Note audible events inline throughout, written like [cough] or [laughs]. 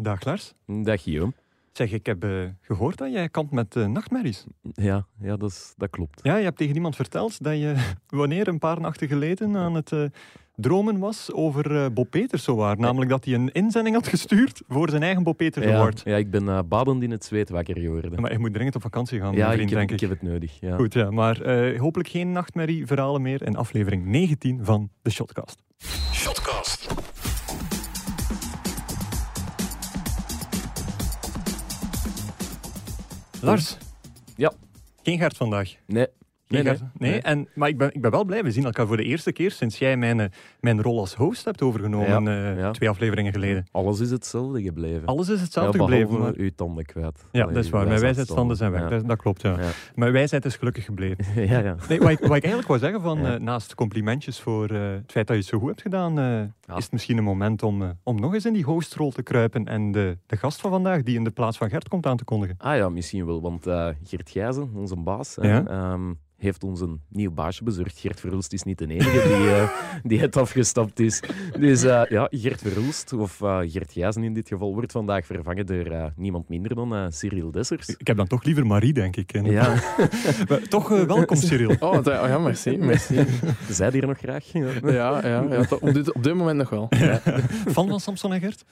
Dag Lars. Dag Guillaume. Zeg, ik heb eh, gehoord dat jij kampt met uh, nachtmerries. Ja, ja dat, is, dat klopt. Ja, je hebt tegen iemand verteld dat je [laughs] wanneer een paar nachten geleden aan het uh, dromen was over Bob Peters zowaar. Namelijk dat hij een inzending had gestuurd voor zijn eigen Bob Peters ja, Award. Ja, ik ben badend in het zweet wakker geworden. maar je moet dringend op vakantie gaan, ja, vriend, ik heb, denk ik. heb het nodig. Ja. Goed, ja, maar hopelijk geen nachtmerrieverhalen meer in aflevering 19 van de Shotcast. Shotcast. Lars. Ja. Geen Gert vandaag. Nee. Nee, nee. En, maar ik ben, ik ben wel blij. We zien elkaar voor de eerste keer sinds jij mijn, eh, mijn rol als host hebt overgenomen. Ja, uh, ja. Twee afleveringen geleden. Alles is hetzelfde gebleven. Alles is hetzelfde ja, gebleven. Maar... uw tanden kwijt. Ja, dat is waar. Mijn wijsheidsstanden zijn weg. Dat, dat, klopt, ja. Maar wijsheid is gelukkig gebleven. [laughs] ja, ja. Nee, wat, ik, wat ik eigenlijk wou zeggen, van, uh, naast complimentjes voor het feit dat je het zo goed hebt gedaan, is het misschien een moment om, om nog eens in die hostrol te kruipen en de, de gast van vandaag, die in de plaats van Gert komt aan te kondigen. Ah ja, misschien wel. Want Geert Gijzen, onze baas, um, heeft ons een nieuw baasje bezorgd. Gert Verhulst is niet de enige die, uh, die het afgestapt is. Dus uh, ja, Gert Verhulst, of uh, Gert Gijzen in dit geval, wordt vandaag vervangen door niemand minder dan Cyril Dessers. Ik heb dan toch liever Marie, denk ik. Ja. [laughs] toch welkom, Cyril. Oh, oh, ja, merci. [laughs] merci. Zij hier nog graag? Ja, ja, ja op, dit, op dit moment nog wel. Ja. Fan van Samson en Gert?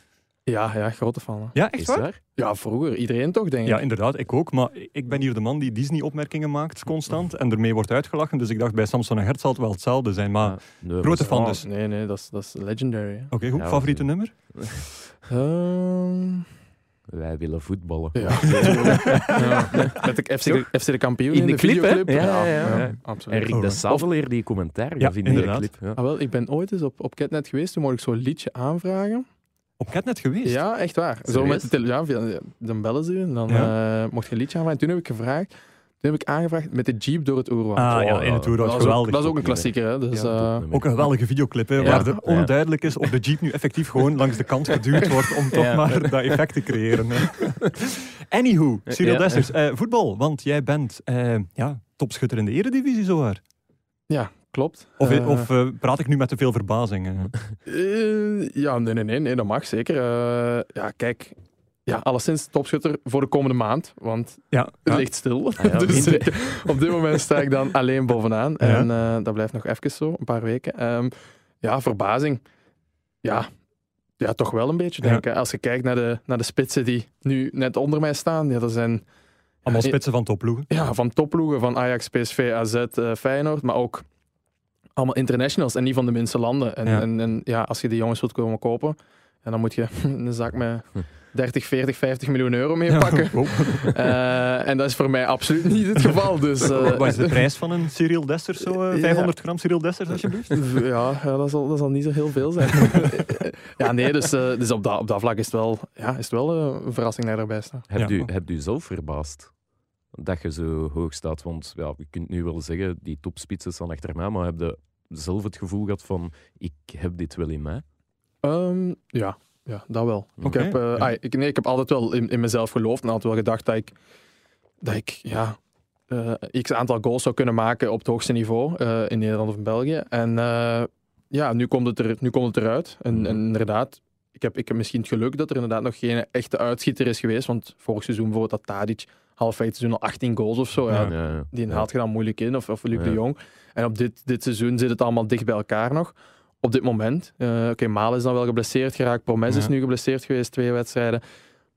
Ja, ja, grote fan. Ja, echt is waar? waar? Ja, vroeger. Iedereen toch, denk ik. Ja, inderdaad. Ik ook. Maar ik ben hier de man die Disney-opmerkingen maakt constant en ermee wordt uitgelachen. Dus ik dacht, bij Samson en Gert zal het wel hetzelfde zijn. Maar ja, nee, grote fan oh, dus. Nee, nee, dat is, dat is legendary. Oké, okay, goed. Ja, Favoriete we... nummer? Um... [laughs] Wij willen voetballen. Ja, [laughs] [laughs] ja. Met de FC, de, FC de kampioen in de, de clip, videoclip. Ja, ja, ja, ja, absoluut. En Rick de Saveleer die commentaar ja, in inderdaad. de clip. Ja. Ah, wel, ik ben ooit eens op, op Catnet geweest, toen mocht ik zo'n liedje aanvragen. Op Catnet geweest? Ja, echt waar. Zo met de televisie, dan bellen ze en dan ja. uh, mocht je een liedje aanvragen. Toen heb ik gevraagd, toen heb ik aangevraagd met de Jeep door het Oerwoud. Ah ja, in het Oerwoud, dat geweldig. dat is ook een klassieker, hè. Dus, ja, uh, ook een geweldige videoclip, hè, waar het onduidelijk is of de Jeep nu effectief gewoon langs de kant geduwd wordt om toch maar dat effect te creëren. Anywho, Cyril Dessers, uh, voetbal, want jij bent uh, ja, topschutter in de eredivisie zowaar. Ja, klopt. Of, uh, of uh, praat ik nu met te veel verbazing? Uh, ja, nee, nee, nee, nee, dat mag zeker. ja, kijk, ja, alleszins topschutter voor de komende maand, want ja, het ja. ligt stil. Ah, ja, [laughs] dus op dit moment sta ik dan alleen bovenaan. Ja. En dat blijft nog even zo, een paar weken. Um, ja, verbazing. Ja, ja, toch wel een beetje, denk ik. Als je kijkt naar de, naar de spitsen die nu net onder mij staan, ja, dat zijn... Allemaal spitsen van topploegen? Ja, van topploegen, van Ajax, PSV, AZ, Feyenoord, maar ook allemaal internationals en niet van de minste landen. En ja, en, en, ja als je die jongens wilt komen kopen, en dan moet je [laughs] een zak met 30, 40, 50 miljoen euro mee pakken. Ja, [laughs] oh. uh, en dat is voor mij absoluut niet het geval. Dus, [laughs] uh, Wat is de prijs van een Cyril Dessers? Zo, uh, 500 ja. gram Cyril Dessers, alsjeblieft? Ja, ja dat, zal, dat zal niet zo heel veel zijn. ja, nee, dus, dus op, dat, op dat vlak is het wel, ja, is het wel een verrassing dat erbij staat. Hebt, u, hebt u zelf verbaasd? Dat je zo hoog staat. Want ja, je kunt nu wel zeggen, die topspitsen staan achter mij, maar heb je zelf het gevoel gehad van, ik heb dit wel in mij? Um, ja, ja, dat wel. Okay, ik, heb, uh, ja. ah, ik, nee, ik heb altijd wel in, in mezelf geloofd en altijd wel gedacht dat ik, dat ik ja, uh, x aantal goals zou kunnen maken op het hoogste niveau uh, in Nederland of in België. En ja, nu komt het, er, nu komt het eruit. En, Mhm. en inderdaad, ik heb, ik heb misschien het geluk dat er inderdaad nog geen echte uitschieter is geweest. Want vorig seizoen bijvoorbeeld dat Tadic halfweg seizoen al 18 goals of zo. Ja, die haalt je dan moeilijk in. Of, of Luc de Jong. En op dit, dit seizoen zit het allemaal dicht bij elkaar nog. Op dit moment. Eh, Oké, Maal is dan wel geblesseerd geraakt. Promes is nu geblesseerd geweest, twee wedstrijden.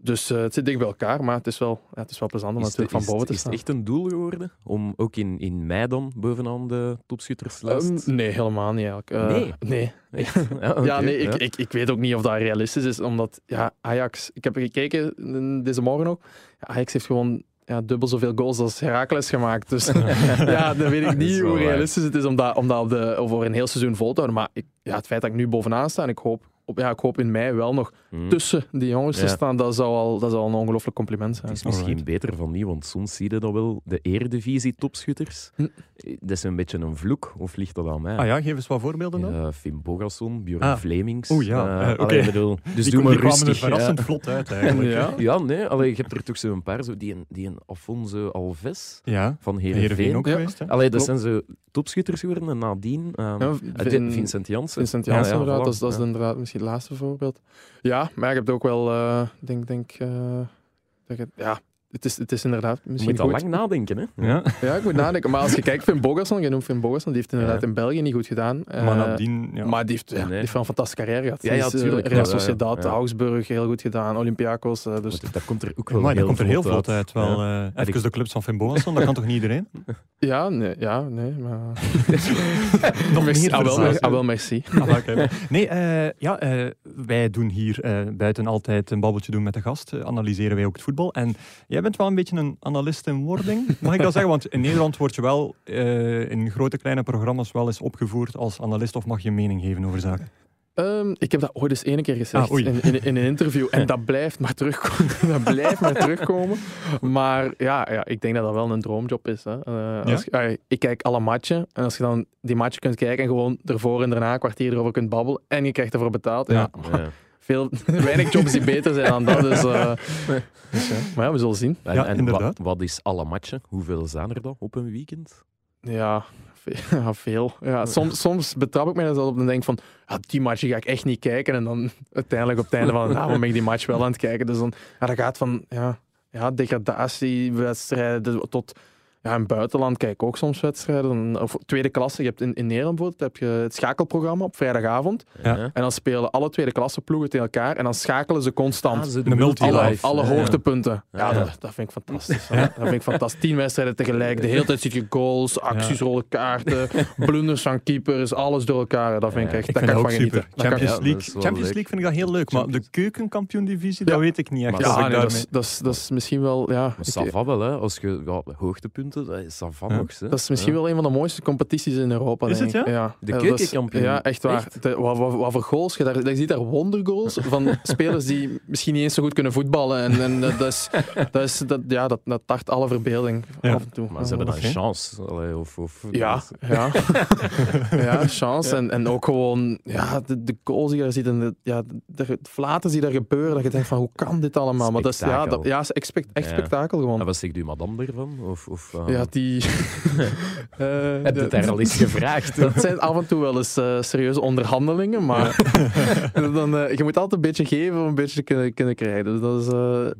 Dus eh, het zit dicht bij elkaar. Maar het is wel, ja, het is wel plezant om Is, natuurlijk van boven te staan. is het echt een doel geworden om ook in, in mei dan bovenaan de topschutterslijst? Ehm, nee, helemaal niet eigenlijk. Eh, Nee? nee. [laughs] ja, ja, nee, ik, ja. Ik, ik weet ook niet of dat realistisch is, omdat ja, Ajax, ik heb gekeken deze morgen ook, ja, Ajax heeft gewoon ja, dubbel zoveel goals als Heracles gemaakt. Dus [laughs] ja, dan weet ik niet hoe waar. realistisch het is om dat, om dat op de, over een heel seizoen vol te houden. Maar ik, ja, het feit dat ik nu bovenaan sta en ik hoop, op, ja, ik hoop in mei wel nog Hm. tussen die jongens te Ja. staan, dat zou al, dat zou al een ongelooflijk compliment zijn. Het is misschien beter van niet, want soms zie je dat wel. De eredivisie topschutters, Hm. dat is een beetje een vloek. Of ligt dat aan mij? Ah ja, geef eens wat voorbeelden dan. Ja, Finn Bogasson, Björn Ah. Vlemings. Oeh, ja. Eh, Eh, allee, ik bedoel, dus die, doe maar die kwamen er rustig. verrassend ja. vlot uit [laughs] eigenlijk. Ja. Ja, nee, allee, je hebt er toch zo'n paar, zo, die, een, die een Alfonso Alves Ja, van Heerenveen Heerenveen. ook Ja. geweest. Hè? Allee, dat zijn zo topschutters geworden en nadien. ehm, Ja, eh, Vin- Vincent Janssen. Vincent Janssen, Ja, ja, inderdaad, dat, is, dat is ja. inderdaad misschien het laatste voorbeeld. Ja, maar ik heb het ook wel, uh, denk, denk, uh, dat het, ja, het is, het is inderdaad misschien Je moet al lang nadenken, hè? Ja. ja, ik moet nadenken. Maar als je kijkt, Finn Bogason, je noemt Finn Bogason, die heeft inderdaad in België niet goed gedaan. Maar nadien... Ja. Maar die heeft, ja, die heeft wel een fantastische carrière gehad. Ja, ja, tuurlijk. Real Sociedad, Augsburg, heel goed gedaan. Olympiakos. dus... Dat komt er ook wel maar, heel, komt er heel vlot uit. Wel, uh, even de clubs van Finn Bogason, dat kan toch niet iedereen? [laughs] Ja, nee, ja, nee maar... [laughs] Nog merci. Ah, wel, ah, wel, merci. [laughs] Ah, okay. Nee, uh, ja, uh, wij doen hier uh, buiten altijd een babbeltje doen met de gast. analyseren wij ook het voetbal. En jij bent wel een beetje een analist in wording, [laughs] mag ik dat zeggen? Want in Nederland word je wel in grote kleine programma's wel eens opgevoerd als analist of mag je mening geven over zaken? Um, ik heb dat ooit eens één keer gezegd ah, in, in, in, een interview. En dat blijft maar terugkomen. [laughs] dat blijft maar terugkomen. Maar ja, ja, ik denk dat dat wel een droomjob is. Hè. Uh, als, uh, ik kijk alle matchen. En als je dan die matchen kunt kijken en gewoon ervoor en daarna een kwartier erover kunt babbelen. En je krijgt ervoor betaald. Ja. ja. Veel, weinig jobs die beter zijn dan dat. Dus, uh, dus Maar ja, we zullen zien. En, en wat, wat is alle matchen? Hoeveel zijn er dan op een weekend? Ja, [laughs] ja, veel. Ja, soms, soms betrap ik me er op en denk van, ja, die match ga ik echt niet kijken. En dan uiteindelijk op het einde van de avond ben ik die match wel aan het kijken. Dus dan, ja, dat gaat van ja, ja, degradatiewedstrijden tot ja, in het buitenland kijk ik ook soms wedstrijden. Of tweede klasse. Je hebt in, in Nederland bijvoorbeeld heb je het schakelprogramma op vrijdagavond. Ja. En dan spelen alle tweede klasse ploegen tegen elkaar. En dan schakelen ze constant. Ah, de multi alle, alle hoogtepunten. Ja, dat, dat, vind ik fantastisch. Dat vind ik fantastisch. Tien wedstrijden tegelijk. De hele tijd zie je goals, acties, rode kaarten, [laughs] blunders van keepers, alles door elkaar. Dat vind ik echt. Ik dat kan ik van super. Champions, League, Champions League vind ik dat heel leuk. Maar de keukenkampioen-divisie, dat weet ik niet echt. Ja, nee, dat, is, dat, is, dat is misschien wel... Ja, ik, wel, hè. Als je ja, dat is dat is misschien wel een van de mooiste competities in Europa. Is het, ja? ja? De keukenkampioen. Ja, echt waar. wat, wat, wat, voor goals. Je, daar, je ziet daar wondergoals van [laughs] spelers die misschien niet eens zo goed kunnen voetballen. En, en dat, is, dat, is, dat, ja, dat, dat tart alle verbeelding af en toe. Maar ze hebben dan chance. Allee, of, of, ja, ja. [laughs] ja, chance. En, en ook gewoon ja, de, de goals die je daar ziet en de, ja, de, flaten die daar gebeuren. Dat je denkt van, hoe kan dit allemaal? Maar dat is, ja, dat, ja, echt spektakel gewoon. En wat zegt uw madame ervan? Of, of, Ja, die, uh, [laughs] Heb je het er al eens [laughs] gevraagd? dat zijn af en toe wel eens uh, serieuze onderhandelingen, maar [laughs] dan, uh, je moet altijd een beetje geven om een beetje te kunnen, kunnen krijgen. Dus dat, is,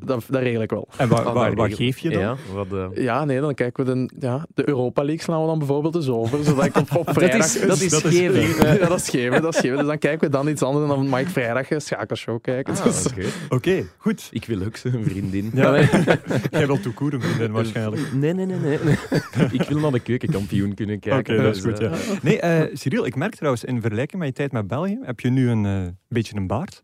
dat, dat regel ik wel. En wat, wat, wat geef je dan? Ja, wat, ja, nee, dan kijken we de, ja, de Europa League slaan we dan bijvoorbeeld eens over, zodat ik op, op vrijdag... Dat is, dat is, dat geven. ja, dat is geven, dat is geven. Dus dan kijken we dan iets anders en dan mag ik vrijdag een schakelshow kijken. Ah, dus. Oké, okay. goed. Ik wil ook een vriendin. Ja, Jij wilt ook een vriendin waarschijnlijk. Nee, nee, nee. nee. [laughs] ik wil naar de keukenkampioen kunnen kijken. Oké, dat is goed, ja. Nee, uh, Cyril, ik merk trouwens, in vergelijking met je tijd met België, heb je nu een uh, beetje een baard.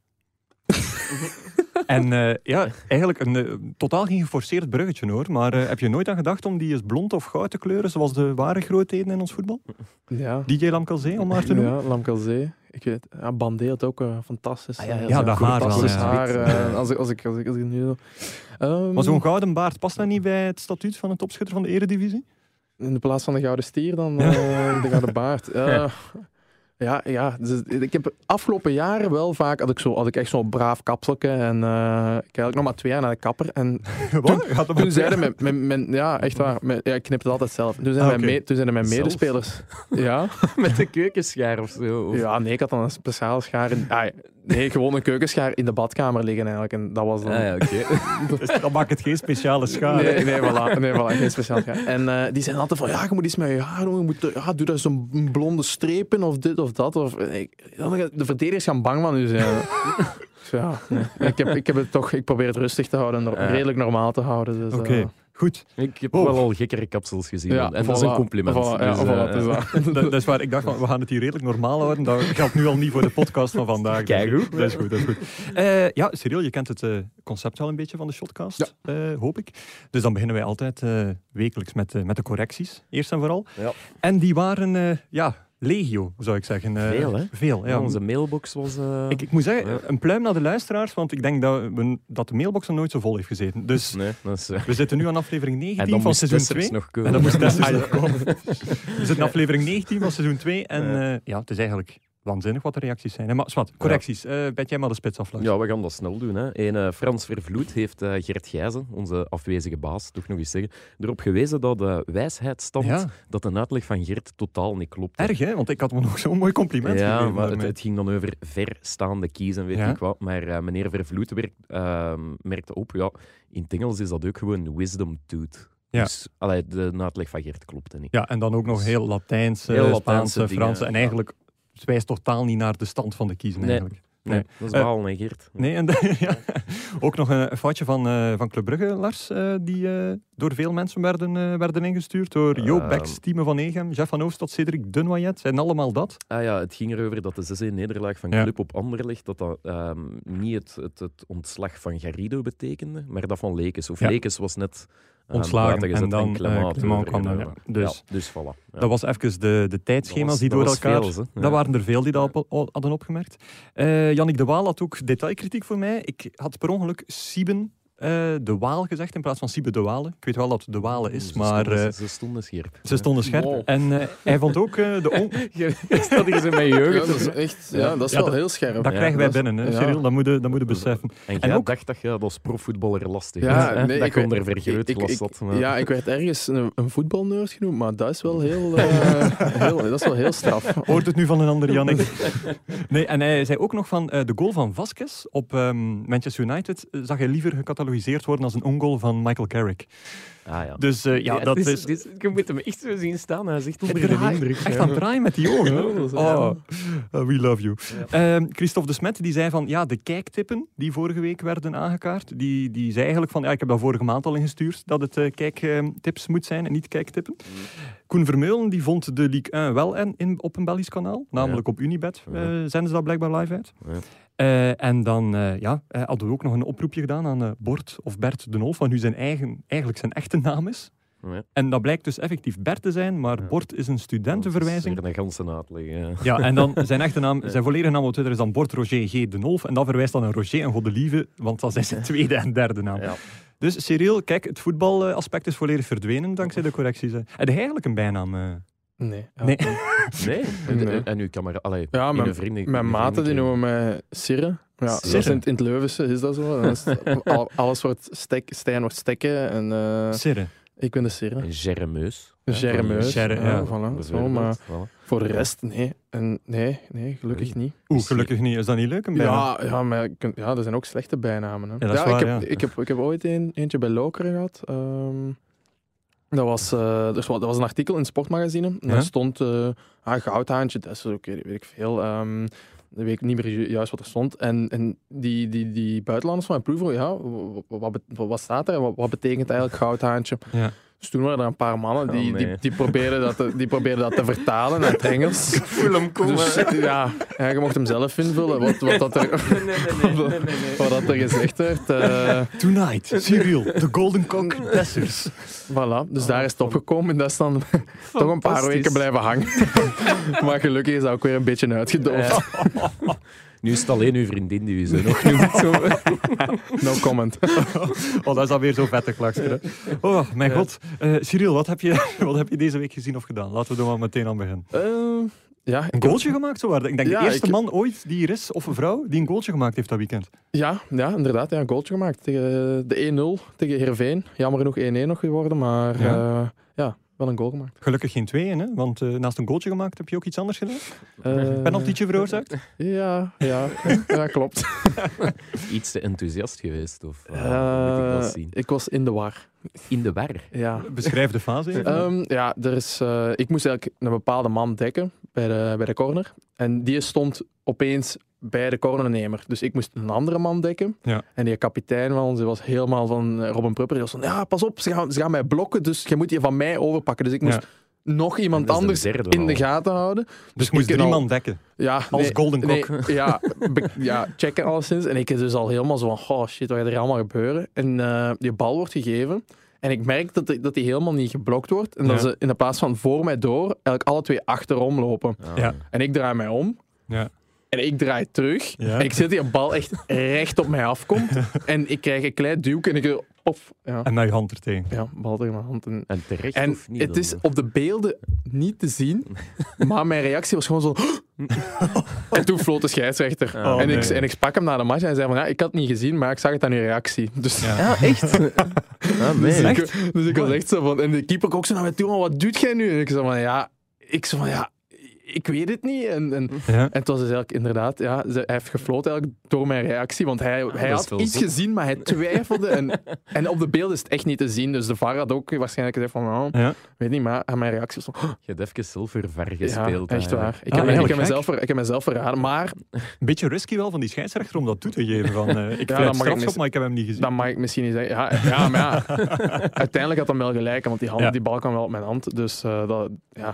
[laughs] en uh, ja, eigenlijk een totaal geen geforceerd bruggetje hoor. Maar heb je nooit aan gedacht om die eens blond of goud te kleuren, zoals de ware grootheden in ons voetbal? Ja. DJ Lamkelzee, om maar te noemen. Ja, Lamkelzee. Ik weet, ja, Bandé had ook fantastisch. Ah, ja, ja, dat haar wel. Haar, als, ik, als, ik, als, ik, als ik nu... Um, maar zo'n gouden baard, past dat niet bij het statuut van een topschutter van de eredivisie? In de plaats van de gouden stier dan uh, [laughs] de gouden baard. Uh, ja, ja. Dus ik heb afgelopen jaren wel vaak had ik, zo, had ik echt zo'n braaf kapselke. En uh, ik eigenlijk nog maar twee jaar naar de kapper. En [laughs] toen, toen zeiden mijn, mijn, mijn, ja, echt waar. Mijn, ja, ik knip het altijd zelf. Toen zijn, ah, mijn, toen zijn mijn medespelers. [laughs] ja. Met de keukenschaar of zo? Of? Ja, nee, ik had dan een speciale schaar. In, ah, Nee, gewoon een keukenschaar in de badkamer liggen eigenlijk. En dat was dan... Ah, ja, oké. [laughs] dus dan maakt het geen speciale schaar. Nee, nee, voilà, nee voilà, geen speciale schaar. En uh, die zijn altijd van, ja, je moet iets met je haar doen. Je moet, ja, doe daar zo'n blonde strepen of dit of dat. Of, de verdedigers gaan bang van u zijn. [laughs] ja, nee. ik, heb, ik, heb het toch, ik probeer het rustig te houden en redelijk normaal te houden. Dus, Oké. Uh, Goed. Ik heb wel al gekkere kapsels gezien. Ja, en dat is een compliment. Voilà, ja, dus, uh, [laughs] dat, is waar ik dacht, we gaan het hier redelijk normaal houden. Dat geldt nu al niet voor de podcast van vandaag. Kijk goed. Dat is goed, dat is goed. Uh, ja, Cyril, je kent het uh, concept wel een beetje van de Shotcast, ja. hoop ik. Dus dan beginnen wij altijd wekelijks met, met de correcties, eerst en vooral. Ja. En die waren, ja, legio, zou ik zeggen. Uh, veel, hè? Veel, ja. onze mailbox was... Uh... Ik, ik, moet zeggen, een pluim naar de luisteraars, want ik denk dat, we, dat de mailbox nog nooit zo vol heeft gezeten. Dus nee, is, uh... we zitten nu aan aflevering [laughs] 19 van seizoen 2. Nog komen. En dan moest Tessers [laughs] nog komen. We zitten aan aflevering 19 van seizoen 2 en ja, het is eigenlijk waanzinnig wat de reacties zijn. Maar zwart, correcties. Uh, bet jij maar de spits aflag. Ja, we gaan dat snel doen. Hè. En, uh, Frans Vervloed heeft uh, Gert Gijzen, onze afwezige baas, toch nog eens zeggen, erop gewezen dat de wijsheid stond dat de uitleg van Gert totaal niet klopt. Erg, hè? Want ik had me nog zo'n mooi compliment ja, gegeven. maar het, het, ging dan over verstaande kiezen, weet ik wat. Maar meneer Vervloed werkt, ehm, merkte op, ja, in het Engels is dat ook gewoon wisdom tooth. Ja. Dus allee, de uitleg van Gert klopte niet. Ja, en dan ook nog dus heel Latijnse, heel Spaanse, Franse. En eigenlijk wijst totaal niet naar de stand van de kiezen eigenlijk. Nee, dat is wel uh, Geert. Nee, en [laughs] ja. ook nog een, foutje van, uh, van Club Brugge, Lars, uh, die door veel mensen werden, werden ingestuurd. Door Joop ehm. Becks, Timo van Egem, Jeff van Oostad, Cedric Dunoyet. En allemaal dat. Ah ja, het ging erover dat de 6-1 nederlaag van Club op Anderlecht, dat dat um, niet het, het, het, ontslag van Garrido betekende, maar dat van Lekes. Of ja. Lekes was net ontslagen. En dan Clement, uh, kwam. Dus, dus voilà. Dat was even de, de tijdschema's die door elkaar... Veel, dat waren er veel die dat hadden opgemerkt. Uh, Jannik de Waal had ook detailkritiek voor mij. Ik had per ongeluk Sieben uh, de Waal gezegd in plaats van Siebe de Walen. Ik weet wel dat de Walen is, ze maar... Stonden, uh, ze stonden scherp. Ze stonden scherp. Wow. En uh, hij vond ook de... On... dat is in mijn jeugd. Ja, dat is echt... Ja, dat is ja, wel heel scherp. Dat krijgen wij binnen, hè, Cyril. Dat moet je, dat moet je beseffen. En, en jij ook... dacht dat je als profvoetballer lastig ja, nee, dat ik onder vergroot. Ja, ik werd ergens een, een voetbalnurse genoemd, maar dat is wel heel, [laughs] heel... dat is wel heel straf. Hoort het nu van een ander Jannik? nee, en hij zei ook nog van de goal van Vasquez op um, Manchester United zag hij liever worden als een ongoal van Michael Carrick. Ah, ja. Dus uh, ja, ja, dat is, is... Je moet hem echt zo zien staan. Hij is echt onder de indruk. Echt aan het draaien met die ogen. oh, uh, we love you. Ja. Uh, Christophe de Smet die zei van ja, de kijktippen die vorige week werden aangekaart, die, die zei eigenlijk van ja, ik heb dat vorige maand al ingestuurd dat het uh, kijktips moet zijn en niet kijktippen. Mm. Koen Vermeulen die vond de Ligue 1 wel en in, op een Belgisch kanaal, namelijk op Unibet. Uh, zenden ze dat blijkbaar live uit. Uh, en dan uh, ja, uh, hadden we ook nog een oproepje gedaan aan Bort of Bert de Nolf, van nu zijn eigen, eigenlijk zijn echte naam is. Ja. En dat blijkt dus effectief Bert te zijn, maar ja. Bort is een studentenverwijzing. Dat is een ganse. Ja. ja, en dan [laughs] zijn echte naam, zijn volledige naam op Twitter is dan Bort Roger G. de Nolf. En dat verwijst dan naar Roger en Godelieve, want dat is zijn tweede en derde naam. Dus Cyril, kijk, het voetbalaspect is volledig verdwenen dankzij de correcties. Heb je eigenlijk een bijnaam? Nee. Nee. [laughs] nee? En, nee. en uw camera, allee, ja, mijn, vrienden, mijn maten die noemen mij Sirre. Ja, Sirre. In, in, het Leuvense is dat zo. Dat is, [laughs] alles wordt stek, Stijn wordt stekken. En, uh, Sirre. Ik ben de Sirre. Gerremeus. Gerremeus. Ja, ja, voilà, zo, maar voilà. voor de rest, nee. En nee, nee, gelukkig niet. Oeh, gelukkig niet. Is dat niet leuk, een bijnaam? Ja, ja, maar ja, er zijn ook slechte bijnamen. Hè. Ja, ja, waar, ik, heb, ik, heb, ik heb ooit een, eentje bij Lokeren gehad. Um, dat was, uh, dus dat was een artikel in het sportmagazine. En daar stond uh, ah, goudhaantje, dat is ook, weet ik veel. Um, ik weet niet meer juist wat er stond. En, en die, die, die buitenlanders van mijn ploeg ja, wat, wat, wat staat er? Wat, wat betekent eigenlijk goudhaantje? Ja. Dus toen waren er een paar mannen die, oh, die, die, probeerden dat te, die probeerden dat te vertalen naar het Engels. [laughs] Ik voel hem komen. Dus, ja, ja, je mocht hem zelf invullen. Wat, wat, dat, er, nee, nee, nee, wat dat er gezegd werd. Uh... Tonight, Cyril, the Golden Cock [laughs] Dessers. Voilà, dus daar is het opgekomen. En dat is dan [laughs] toch een paar weken blijven hangen. maar gelukkig is dat ook weer een beetje uitgedoofd. Nu is het alleen uw vriendin die u zo nog noemt. [laughs] Zo. no comment. oh, dat is alweer zo vettig, Lakster. Oh, mijn god. Uh, Cyril, wat heb, je, [laughs] wat heb je deze week gezien of gedaan? Laten we er maar meteen aan beginnen. Uh, ja, een goaltje gemaakt, zo Ik denk de eerste man ooit die er is, of een vrouw, die een goaltje gemaakt heeft dat weekend. Ja, ja inderdaad. Ja, een goaltje gemaakt. Tegen de 1-0 tegen Heerenveen. Jammer genoeg 1-1 nog geworden, maar ja. Uh, ja wel een goal gemaakt. Gelukkig geen twee, hè? want uh, naast een goaltje gemaakt heb je ook iets anders gedaan? Uh, Penaltytje veroorzaakt? Ja, ja, ja klopt. [laughs] iets te enthousiast geweest? Of, uh, ik, zien? ik was in de war. In de war? Ja. Beschrijf de fase even. Um, ja, er is, ik moest eigenlijk een bepaalde man dekken bij de, bij de corner. En die stond opeens bij de cornernemer. Dus ik moest een andere man dekken. Ja. En die kapitein van ons die was helemaal van eh, Robin Prupper. Die was van, ja, pas op, ze gaan, ze gaan mij blokken, dus je moet die van mij overpakken. Dus ik moest nog iemand anders in de gaten houden. Dus, dus moest drie man dekken? Ja. Als Golden Cock? [laughs] ja, ja, checken alleszins. En ik is dus al helemaal zo van, oh shit, wat gaat er allemaal gebeuren? En uh, die bal wordt gegeven. En ik merk dat die, dat die helemaal niet geblokt wordt. En dat ze in de plaats van voor mij door, eigenlijk alle twee achterom lopen. Ja. En ik draai mij om. Ja. En ik draai terug. En ik zie dat die bal echt recht op mij afkomt. [laughs] en ik krijg een klein duwke en ik Of, ja. En met je hand er tegen. Ja, bal tegen mijn hand. En, En terecht en niet? het dan? is op de beelden niet te zien, [laughs] maar mijn reactie was gewoon zo... [laughs] en toen floot de scheidsrechter. Oh, en, ik, nee. en ik sprak hem na de match en hij zei van, ja, ik had het niet gezien, maar ik zag het aan uw reactie. Dus... Ja. Ja, echt? ah, Dus, man. ik, dus ik was echt zo van... En de keeper ook zo naar mij toe, maar wat doet jij nu? En ik zei van, ja... Ik zei van, ja... Ik weet het niet. En, en, Ja. en het was dus eigenlijk inderdaad... Ja, ze- hij heeft gefloten eigenlijk door mijn reactie. Want hij, hij had iets gezien, maar hij twijfelde. En, en op de beelden is het echt niet te zien. Dus de VAR had ook waarschijnlijk gezegd van... Nou, Ja. weet niet, maar aan mijn reactie was van... Je hebt even zilvervar Ja, gespeeld. echt hè. waar. Ik, Ah, heb, ik, eigenlijk heb mezelf, ik heb mezelf verraden. Maar Een beetje risky wel van die scheidsrechter om dat toe te geven. Van, eh, ik dan fluit mag ik maar ik heb hem niet gezien. dat mag ik misschien niet zeggen. Ja, ja maar ja. [laughs] Uiteindelijk had hij wel gelijk. Want die, hand, Ja. die bal kwam wel op mijn hand. Dus eh, dat, ja,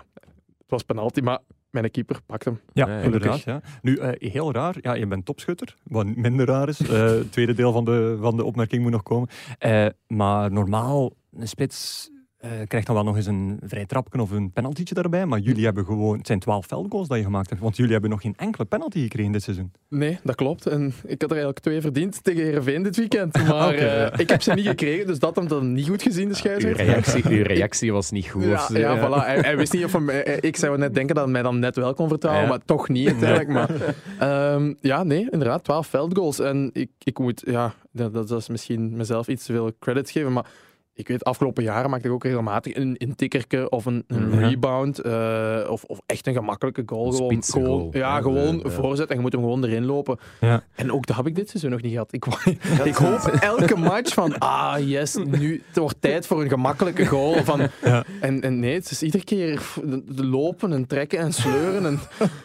het was penalty. Maar mijn keeper pakt hem. Ja, inderdaad. Ja. Nu, eh, heel raar. Ja, je bent topschutter. Wat minder raar is. Eh, het tweede deel van de, van de opmerking moet nog komen. Eh, maar normaal, een spits eh, krijgt dan wel nog eens een vrij trapje of een penaltytje daarbij. Maar jullie hebben gewoon... Het zijn twaalf veldgoals dat je gemaakt hebt. Want jullie hebben nog geen enkele penalty gekregen dit seizoen. Nee, dat klopt. En ik had er eigenlijk twee verdiend tegen Heerenveen dit weekend. [laughs] Maar eh, ik heb ze niet gekregen, dus dat hem dan niet goed gezien, de Uw scheidsrechter. reactie, uw reactie was niet goed. Ja, of zo. ja, voilà. Hij, hij wist niet of hem... eh, Ik zou net denken dat hij mij dan net wel kon vertrouwen, Ja. maar toch niet uiteindelijk. Maar, ehm, ja, nee, inderdaad, 12 veldgoals. En ik, ik moet... Ja, dat, dat is misschien mezelf iets te veel credits geven, maar ik weet, afgelopen jaren maakte ik ook regelmatig een intikkerke of een, een Ja. rebound eh, of, of echt een gemakkelijke goal. Een Gewoon, goal. ja, Ja, gewoon ja. voorzet en je moet hem gewoon erin lopen. Ja. En ook dat heb ik dit seizoen nog niet gehad. Ik, [laughs] ik hoop elke match van, ah yes, nu het wordt tijd voor een gemakkelijke goal. Van, Ja. en, en nee, het is iedere keer lopen en trekken en sleuren. En,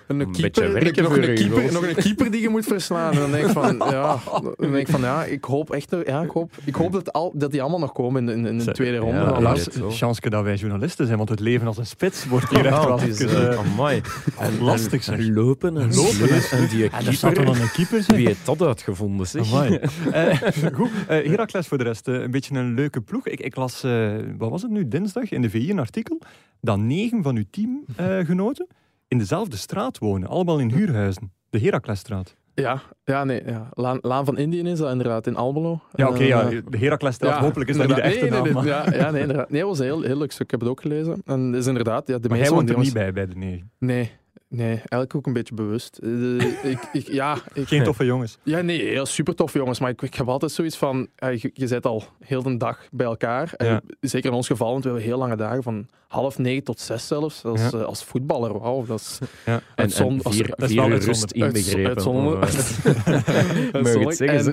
en een, keeper, nog, een keeper, nog een keeper die je moet verslaan. En dan denk ik van, ja, [laughs] dan denk ik, van, ja ik hoop echt, ja, ik hoop, ik hoop dat, al, dat die allemaal nog komen in, in, in de tweede ronde. ja, Lars, chance dat wij journalisten zijn, want het leven als een spits wordt hier echt Oh, wel het is, even, eh. En- lastig, zeg. en Lopen en Lopen. En die En er staat er keeper. dan een keeper, zeg. Wie heeft dat uitgevonden, zeg? Amai. [laughs] Eh, goed, eh, Heracles voor de rest. een beetje een leuke ploeg. Ik, ik las, eh, wat was het nu, dinsdag in de VI een artikel, dat negen van uw teamgenoten in dezelfde straat wonen. Allemaal in huurhuizen. De Heraclesstraat. Ja, ja, nee. Ja. Laan, Laan van Indië is dat inderdaad in Almelo. Ja, oké, ja, Eh, de Heraclesstraat. ja, hopelijk is dat niet de echte naam. nee, Nee, ja, ja, nee, inderdaad. Nee, dat was een heel, heel leuk stuk. Ik heb het ook gelezen. En is inderdaad... Ja, de Maar meeste jij woont er niet bij, bij de negen. Nee, nee, eigenlijk ook een beetje bewust. Eh, ik, ik, ja, ik, Geen toffe jongens. ja, nee, heel super tof jongens. Maar ik, ik heb altijd zoiets van, ja, je, je zit al heel de dag bij elkaar. En. Zeker in ons geval, want we hebben heel lange dagen, van half negen tot zes zelfs. Als, Ja. eh, als voetballer, wauw. Dat is Ja. En, vier, vier uur uitzonderlijk. rust inbegrepen. Eh,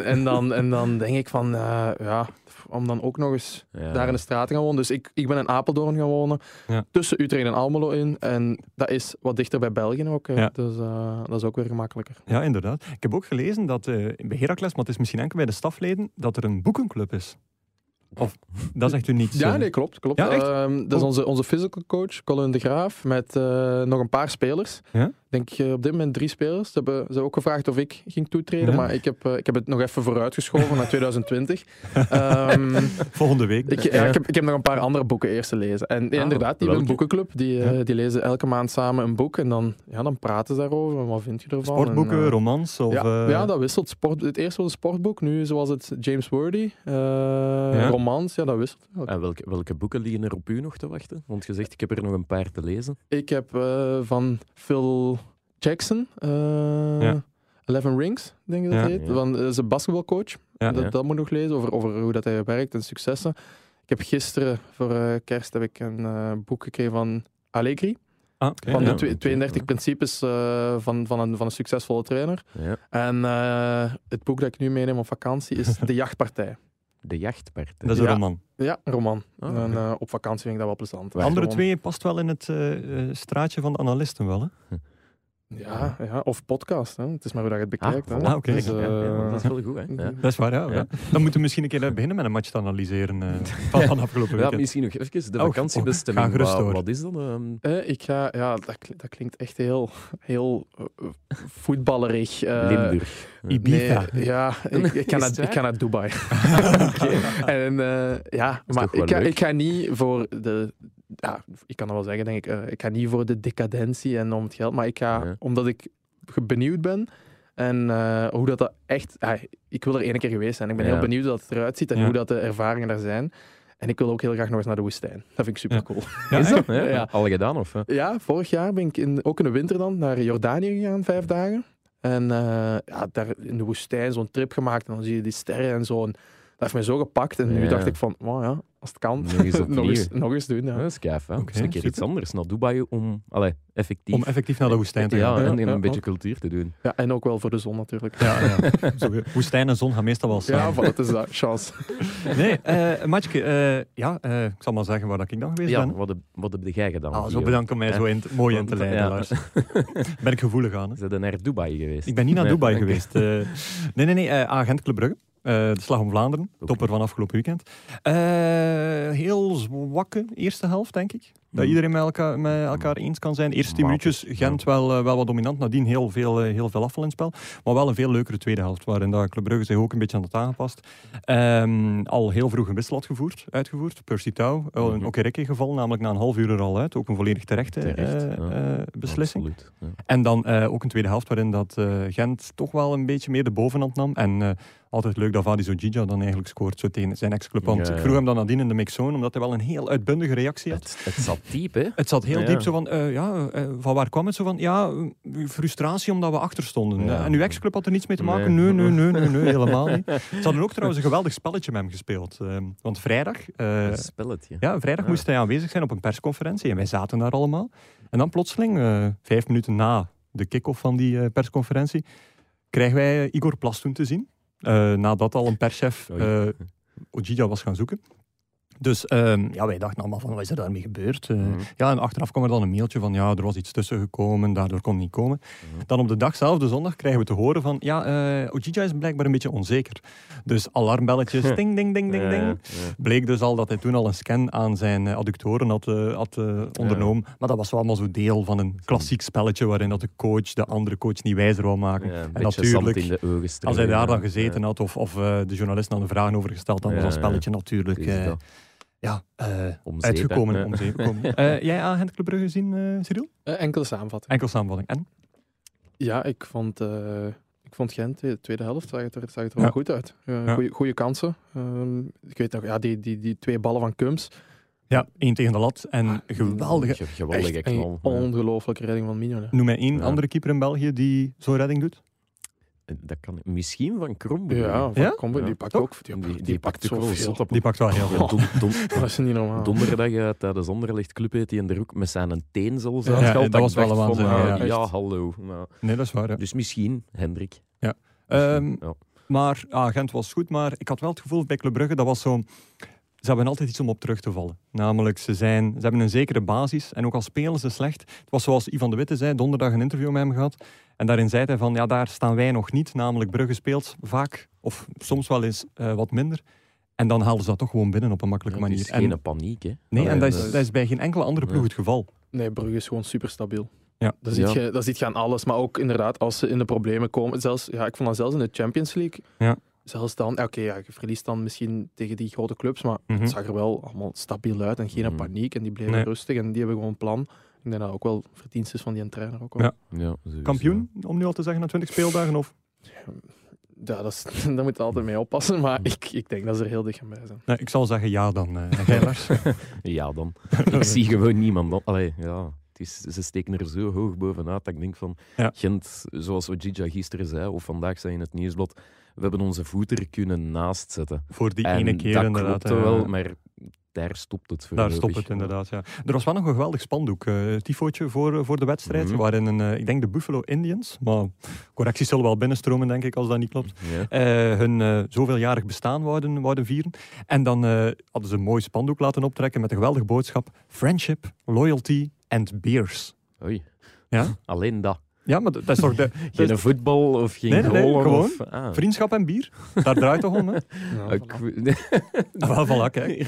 [laughs] [laughs] en, dan, en dan denk ik van, eh, ja, om dan ook nog eens ja. daar in de straat te gaan wonen. Dus ik, ik ben in Apeldoorn gaan wonen, Ja. tussen Utrecht en Almelo in. En dat is wat dichter bij België ook. Ja. Dus eh, dat is ook weer gemakkelijker. Ja, inderdaad. Ik heb ook gelezen dat eh, bij Heracles, maar het is misschien enkel bij de stafleden, dat er een boekenclub is. Of, dat zegt u niets. Ja, nee, klopt. klopt. Ja, echt? Ehm, dat is Oh. onze, onze physical coach, Colin de Graaf, met eh, nog een paar spelers. Ja? Ik denk eh, op dit moment drie spelers. Ze hebben, ze hebben ook gevraagd of ik ging toetreden, Ja. maar ik heb, eh, ik heb het nog even vooruitgeschoven naar 2020. [laughs] Ehm, Volgende week. ik, ja, ik, heb, ik heb nog een paar andere boeken eerst te lezen. En Ah, inderdaad, die hebben een boekenclub. Die, eh, Ja. die lezen elke maand samen een boek en dan, ja, dan praten ze daarover. Wat vind je ervan? Sportboeken, En, eh, romans? Of, ja, eh, ja, dat wisselt. Sport, het eerste was een sportboek, nu zoals het James Worthy. eh, Romans, ja, dat wisselt. En welke, welke boeken liggen er op u nog te wachten? Want je zegt, ik heb er nog een paar te lezen. Ik heb eh, van Phil Jackson, eh, Ja. Eleven Rings, denk ik dat Ja. heet. Ja. Van, eh, zijn basketbalcoach. Ja. dat, Ja. dat moet ik nog lezen, over, over hoe dat hij werkt en successen. Ik heb gisteren voor eh, kerst heb ik een eh, boek gekregen van Allegri. Ah, van ja. de twe- oké, 32 ja. principes eh, van, van, een, van een succesvolle trainer. Ja. En eh, het boek dat ik nu meeneem op vakantie is [laughs] De Jachtpartij. De jachtpartij. Dat is een Ja. roman. Ja, een roman. Ah, en, eh, op vakantie vind ik dat wel plezant. Andere Gewoon- twee past wel in het straatje van de analisten wel, hè? [laughs] Ja, ja, of podcast. Hè. Het is maar hoe dat je het bekijkt. hè. ah, oké. Dus, ja, dat is eh, wel goed, hè? Ja. Dat is waar, ja. Dan moeten we misschien een keer eh, beginnen met een match te analyseren eh, [laughs] van, van afgelopen Ja, misschien nog even de Oh, vakantiebestemming. ga gerust Wat- door. wat is dat? ehm? Eh, ik ga, ja, dat, dat klinkt echt heel, heel eh, eh, voetballerig. eh, Limburg. Ibiza. Nee, ja, [laughs] ik, ik, ga Is naar, ik ga naar Dubai. [laughs] en eh, ja, maar ik ga, ik ga niet voor de. Ja, ik kan dat wel zeggen, denk ik. eh, ik ga niet voor de decadentie en om het geld, maar ik ga, Ja. omdat ik benieuwd ben En uh, hoe dat, dat echt... Ik wil er één keer geweest zijn. Ik ben heel benieuwd hoe dat eruit ziet en hoe dat de ervaringen daar zijn. En ik wil ook heel graag nog eens naar de woestijn. Dat vind ik super cool. Is dat? Ja, Al gedaan? Of? Ja, vorig jaar ben ik in, ook in de winter dan naar Jordanië gegaan, vijf dagen. En uh, ja, daar in de woestijn zo'n trip gemaakt. En dan zie je die sterren en zo. Dat heeft mij zo gepakt. En nu dacht ik van, wow, ja, als het kan, [laughs] nog eens, nog eens, nog eens doen. Ja. dat is gaaf, hè? Okay, een keer iets anders naar Dubai om, allee, effectief... om effectief naar de woestijn te gaan. Ja, en een beetje cultuur te doen. Ja, en ook wel voor de zon natuurlijk. Ja, ja. [laughs] woestijn en zon gaan meestal wel samen. Ja, dat is dat. Chance. [laughs] nee, uh, Matje, uh, ja, uh, ik zal maar zeggen waar ik dan geweest ja, ben. Wat, heb, wat heb jij gedaan? Ah, zo bedankt om mij zo in, mooi in te leiden. ben ik gevoelig aan. Hè? Zijn naar Dubai geweest? Ik ben niet naar Dubai geweest. nee, nee, nee. agent Club Brugge. Uh, de Slag om Vlaanderen, okay. topper van afgelopen weekend. Uh, heel zwakke eerste helft, denk ik. Dat iedereen met elkaar, met elkaar eens kan zijn. Eerste tien minuutjes, Gent wel, uh, wel wat dominant. Nadien heel veel, heel veel afval in het spel. Maar wel een veel leukere tweede helft, waarin dat Club Brugge zich ook een beetje aan het aangepast. Um, al heel vroeg een wissel had gevoerd, uitgevoerd. Percy -hmm. een Okereke geval, namelijk na een half uur er al uit. Ook een volledig terechte Terecht, ja. beslissing. Absoluut, ja. En dan ook een tweede helft waarin dat Gent toch wel een beetje meer de bovenhand nam. En altijd leuk dat Vadi Zogija dan eigenlijk scoort zo tegen zijn ex-club. Want ja, ja. ik vroeg hem dan nadien in de mixzone, omdat hij wel een heel uitbundige reactie had. Het, het zat diep, hè? Het zat heel ja. diep, zo van, uh, ja, uh, van waar kwam het? Zo van, ja, frustratie omdat we achter stonden. En uw ex-club had er niets mee te maken? Nee, nee, nee, nee, nee, helemaal niet. [laughs] Ze hadden ook trouwens een geweldig spelletje met hem gespeeld. Uh, want vrijdag... een spelletje? Ja, vrijdag moest hij aanwezig zijn op een persconferentie en wij zaten daar allemaal. En dan plotseling, vijf minuten na de kick-off van die persconferentie, krijgen wij Igor Plastoen te zien. Uh, nadat al een perschef uh, Ojija was gaan zoeken. Dus um, ja, wij dachten allemaal van, wat is er daarmee gebeurd? Uh, mm. Ja, en achteraf kwam er dan een mailtje van, ja, er was iets tussen gekomen, daardoor kon het niet komen. Mm. Dan op de dag zelf, de zondag, krijgen we te horen van, ja, uh, Ojija is blijkbaar een beetje onzeker. Dus alarmbelletjes, [laughs] ding, ding, ding, ding, ding. Bleek dus al dat hij toen al een scan aan zijn adductoren had, uh, had ondernomen. Maar dat was wel allemaal zo deel van een klassiek spelletje waarin dat de coach de andere coach niet wijzer wou maken. en natuurlijk, als hij daar dan gezeten had of, of de journalist dan de vragen over gesteld, dan was dat spelletje natuurlijk ja, uh, om uitgekomen. Om zeep uh, [laughs] jij agent Club Brugge gezien, uh, Cyril? enkele samenvatting. Enkele samenvatting. En? Ja, ik vond, ik vond Gent, de tweede helft, zag het er, zag het er wel goed uit. Ja. Goede kansen. Ehm, ik weet nog, ja, die, die, die twee ballen van Kums. Ja, één tegen de lat en ah, geweldige. Ongelooflijke redding van Mignon. Noem mij één andere keeper in België die zo'n redding doet. Dat kan misschien van Krombe. Ja, van ja? die pakt ook. Die, die, die pakt zoveel. Die pakt wel heel veel. Don, don, [laughs] dat is niet normaal. Donderdag uh, tijdens Onderlicht Club heeft hij in de roek met zijn teen zelfs ja, ja, dat was wel een waanzin. Ja, ja, ja, hallo. Maar, nee, dat is waar. Ja. Dus misschien, Hendrik. Ja. Um, ja. Maar ah, Gent was goed, maar ik had wel het gevoel bij Club Brugge, dat was zo ze hebben altijd iets om op terug te vallen. Namelijk, ze, zijn, ze hebben een zekere basis en ook al spelen ze slecht. Het was zoals Ivan de Witte zei, donderdag een interview met hem gehad. En daarin zei hij van, ja, daar staan wij nog niet. Namelijk, Brugge speelt vaak, of soms wel eens uh, wat minder. En dan halen ze dat toch gewoon binnen op een makkelijke ja, manier. Het is geen en, paniek, hè? Nee, en dat is, dat is bij geen enkele andere ploeg het geval. Nee, Brugge is gewoon super stabiel. Ja. Dat ziet, je, dat ziet je aan alles. Maar ook inderdaad, als ze in de problemen komen. Zelfs, ja, ik vond dat zelfs in de Champions League. Ja zelfs dan, oké, ja, je verliest dan misschien tegen die grote clubs, maar het mhm. zag er wel allemaal stabiel uit en geen mhm. paniek. En die bleven rustig en die hebben gewoon een plan. Ik denk dat ook wel verdienst is van die trainer ook wel. Ja. Ja, Kampioen, om nu al te zeggen, na 20 speeldagen? Of? Ja, dat is, [laughs] daar moet je altijd mee oppassen, maar ik, ik denk dat ze er heel dicht bij zijn. Nee, ik zal zeggen ja dan, [laughs] uh, [laughs] ja dan. ik zie gewoon niemand. Allee, ja. Het is, ze steken er zo hoog bovenuit dat ik denk van... Ja. Gent, zoals Ojija gisteren zei, of vandaag zei in het nieuwsblad we hebben onze voet er kunnen naast zetten. Voor die ene keer dat inderdaad. wel, maar daar stopt het voor. Daar stopt het inderdaad, ja. Er was wel nog een geweldig spandoek, uh, tifootje voor, voor de wedstrijd, mm waarin een, uh, ik denk de Buffalo Indians, maar correcties zullen wel binnenstromen denk ik als dat niet klopt, uh, hun zoveeljarig bestaan wouden, wouden vieren. En dan hadden ze een mooi spandoek laten optrekken met een geweldige boodschap, friendship, loyalty and beers. Oei. Ja? [laughs] Alleen dat. Ja, maar dat is toch de... [laughs] geen voetbal of geen nee, nee, nee gewoon of, ah. vriendschap en bier. Daar draait toch om, hè? [laughs] Ja, ik... voilà. [laughs] voilà, kijk.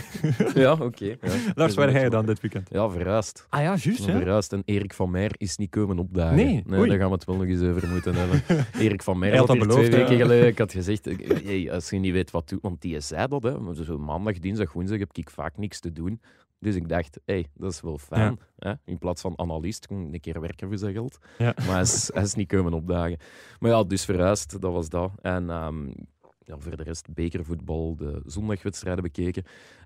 ja, oké. Okay. Ja. Lars, waar ga je dan dit weekend? Ja, verhuisd. Ah ja, juist, ja. Verhuisd. En Erik van Meer is niet komen opdagen. Nee, nee daar gaan we het wel nog eens over moeten hebben. Erik van Meer had, had beloofd, twee weken geleden... Ik had gezegd, hey, als je niet weet wat doet... Want die zei dat, hè. Zo maandag, dinsdag, woensdag heb ik vaak niks te doen Dus ik dacht, hey, dat is wel fijn. Hè? In plaats van analist, kon ik een keer werken voor zijn geld. Ja. Maar hij is, hij is niet komen opdagen. Maar ja, dus verhuisd, dat was dat. En um, ja, voor de rest bekervoetbal, de zondagwedstrijden bekeken.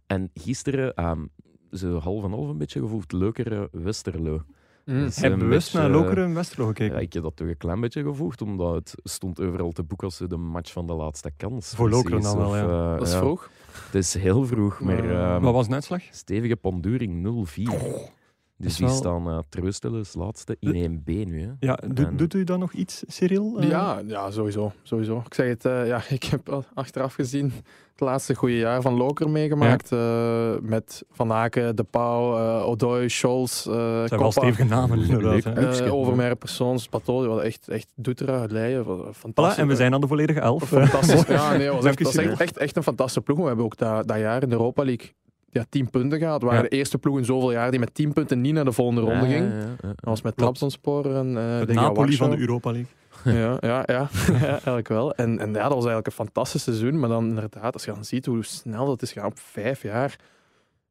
En gisteren, um, zo half en half een beetje gevoeld, leukere Westerlo. Mm. Dus Heb bewust naar Lokeren en Westerlo gekeken? Ja, ik heb dat toch een klein beetje gevoegd, omdat het stond overal te boeken als de match van de laatste kans. Voor Lokeren dan wel, ja. Uh, dat is ja. vroeg. Het is heel vroeg, maar... Uh, Wat was de uitslag? Stevige panduring 0-4. Dus die wel... staan uh, troosteloos laatste in 1B nu. Hè. Ja, do, en... doet u dan nog iets, Cyril? Uh... Ja, ja, sowieso, sowieso. Ik zeg het, uh, ja, [laughs] ik heb achteraf gezien het laatste goede jaar van Loker meegemaakt. Ja. met Van Aken, De Pauw, Odoi, Scholz, uh, Zijn Koppa. wel stevige namen [laughs] inderdaad. Overmeijer, Persoons, Pato, die echt, echt Doetera, Leien. Fantastisch. Voilà, en we zijn aan de volledige elf. Fantastisch. [laughs] ja, nee, was echt, was echt, echt, echt, een fantastische ploeg. We hebben ook dat, dat jaar in de Europa League ja, 10 punten gehad. We waren ja. de eerste ploeg in zoveel jaar die met 10 punten niet naar de volgende ronde ging. Ja, ja, dat was met Trabzonspor en uh, de Napoli van de Europa League. ja, ja, [laughs] ja, eigenlijk wel. En, en ja, dat was eigenlijk een fantastisch seizoen. Maar dan inderdaad, als je dan ziet hoe snel dat is gaan op vijf jaar.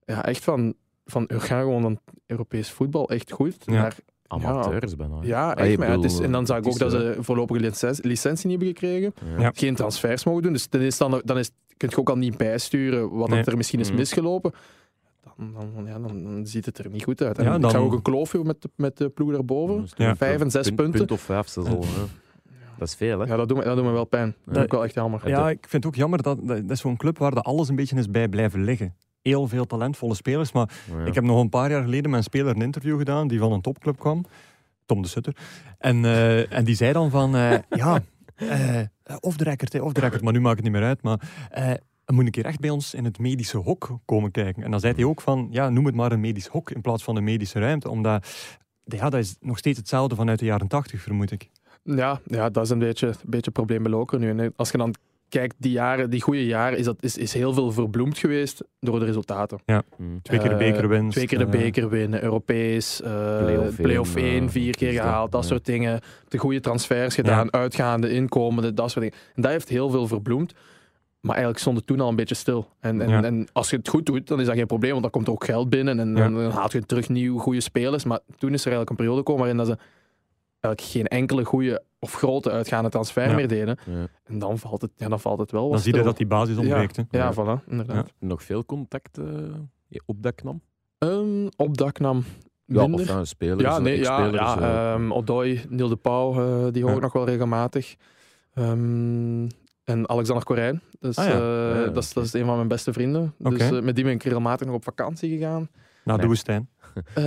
Ja, echt van, van we gaan gewoon dan Europees voetbal echt goed. Naar, Amateurs ja, bijna. Ja, echt. Maar het is, en dan zag ik ook dat ze voorlopige licentie, licentie niet hebben gekregen. Geen transfers mogen doen. Dus dan, is dan, dan is, kun je ook al niet bijsturen wat nee. er misschien is misgelopen. Dan, dan, ja, dan, dan, ziet het er niet goed uit. En ja, dan... Ik zag ook een kloofje met de, met de ploeg daarboven. Ja. Vijf en zes punt, punten. Punt of vijf, dat is al... Dat is veel, hè? Ja, dat doet me, dat doet me wel pijn. Dat is ook wel echt jammer. Ja, ik vind het ook jammer dat dat is zo'n club waar de alles een beetje is bij blijven liggen heel veel talentvolle spelers. Maar ja. ik heb nog een paar jaar geleden met een speler een interview gedaan die van een topclub kwam. Tom de Sutter. En, uh, en die zei dan van, uh, [laughs] ja, uh, of de record, of de record, maar nu maakt het niet meer uit. Maar dan moet een keer echt bij ons in het medische hok komen kijken. En dan zei hij ook van, ja, noem het maar een medisch hok in plaats van een medische ruimte. Omdat, ja, dat is nog steeds hetzelfde vanuit de jaren tachtig, vermoed ik. Ja, ja, dat is een beetje een beetje probleem bij Loker nu. En als je dan kijkt, die jaren, die goede jaren, is, dat, is, is heel veel verbloemd geweest door de resultaten. Ja, mm. twee keer de beker winnen. twee keer de beker winnen, Europees, uh, play-off 1, uh, vier keer gehaald, dat soort dingen. De goede transfers gedaan, ja. uitgaande, inkomende, dat soort dingen. En dat heeft heel veel verbloemd. Maar eigenlijk stond het toen al een beetje stil. En, en, ja. en, als je het goed doet, dan is dat geen probleem, want dan komt er ook geld binnen en, en dan haalt je terug nieuw goede spelers. Maar toen is er eigenlijk een periode gekomen waarin dat ze eigenlijk geen enkele goede of grote uitgaande transfer ja. meer deden. Ja. En dan valt, het, ja, dan valt het wel. Dan zie je dat die basis ontbreekt. Ja, ja, voilà, inderdaad. Nog veel contact uh, op dat knam? Um, op dat knam. Ja, of spelers, ja, nee, ja, ja um, Odoi, Neil de Pauw, uh, die hoor ik nog wel regelmatig. Um, en Alexander Corijn, dus, ah, ja. dat, is, dat is een van mijn beste vrienden. Okay. Dus met die ben ik regelmatig nog op vakantie gegaan. Naar de woestijn? Uh,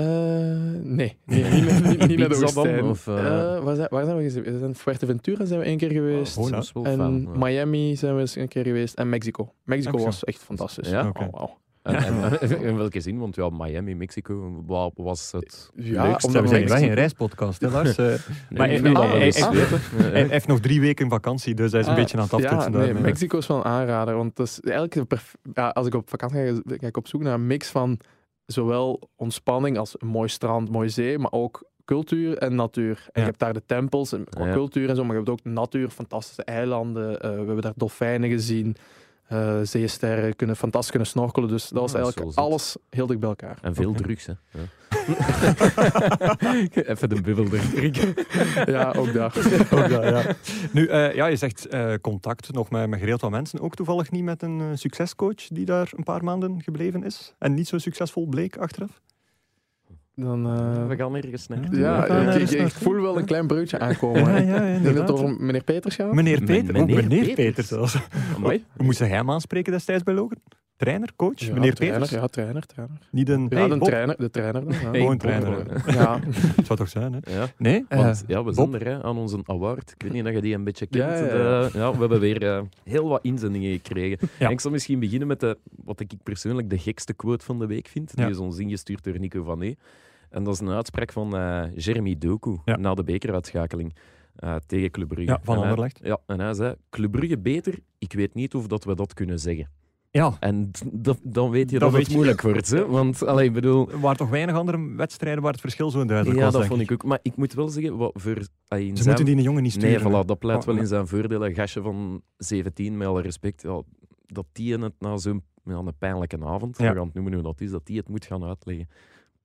nee, [laughs] nee, niet, niet, niet, niet naar de woestijn. Of, uh... Uh, waar, zijn, waar zijn we geweest? We zijn Fuerteventura zijn we één keer geweest. Oh, en fijn, ja. Miami zijn we eens een keer geweest. En Mexico. Mexico was echt fantastisch. Ja? Okay. Oh, wow. En, en, in welke zin? Want ja, Miami, Mexico was het ja, leukste. Omdat we zijn wij een reispodcast, hè Lars? [laughs] nee, maar hij, nee, hij, hij, hij, heeft nog drie weken vakantie, dus hij is een ah, beetje aan het aftoetsen. Ja, nee, Mexico is wel een aanrader. Want dat is eigenlijk, ja, als ik op vakantie ga, ga ik op zoek naar een mix van zowel ontspanning als een mooi strand, mooie zee, maar ook cultuur en natuur. En ja. je hebt daar de tempels en ja. cultuur en zo, maar je hebt ook natuur, fantastische eilanden. Uh, we hebben daar dolfijnen gezien. Uh, zeesterren kunnen fantastisch kunnen snorkelen. Dus dat was ja, eigenlijk alles heel dicht bij elkaar. En veel okay. drugs, hè? Ja. [laughs] Even de bubbel erin [laughs] ja, ook daar. [laughs] ook daar ja. Nu, uh, ja, je zegt uh, contact nog met, met geregeld wat mensen. Ook toevallig niet met een uh, succescoach die daar een paar maanden gebleven is en niet zo succesvol bleek achteraf? Dan uh, we gaan ergens naar. Ja, ja ik, ik, voel wel een klein breutje aankomen. [laughs] ja, ja, ik denk dat het over meneer Peters gaat. Meneer Peters? Meneer, oh, meneer Peters. Peters. Hoe moest hij hem aanspreken destijds bij Logan? Trainer, coach, ja, meneer trainer, Peters? Ja, trainer, trainer. Niet een... Ja, hey, de, trainer, de trainer. Dan, ja. Hey, Gewoon trainer. Ja. [laughs] Het [laughs] zou toch zijn, hè? Ja. Nee? Want, ja, we zijn er hè, aan onze award. Ik weet niet of je die een beetje kent. Ja, ja, ja we hebben weer uh, heel wat inzendingen gekregen. [laughs] Ja. En ik zal misschien beginnen met de, wat ik persoonlijk de gekste quote van de week vind. Die is ons ingestuurd door Nico van E. En dat is een uitspraak van uh, Jeremy Doku ja. na de bekeruitschakeling uh, tegen Club Brugge. Ja, van en Anderlecht. Hij, ja, en hij zei, Club Brugge beter, ik weet niet of dat we dat kunnen zeggen. Ja. En dan weet je dat, dat het moeilijk wordt. Hè? Want, allee, ik bedoel... Er waren toch weinig andere wedstrijden waar het verschil zo duidelijk ja, was, Ja, dat vond ik ook. Maar ik moet wel zeggen... Wat voor, allee, Ze zijn... moeten die jongen niet sturen. Nee, voilà, dat pleit oh, wel in zijn voordeel. Een gastje van 17, met alle respect, ja, dat die het na zo'n ja, een pijnlijke avond, we gaan het noemen hoe dat is, dat die het moet gaan uitleggen.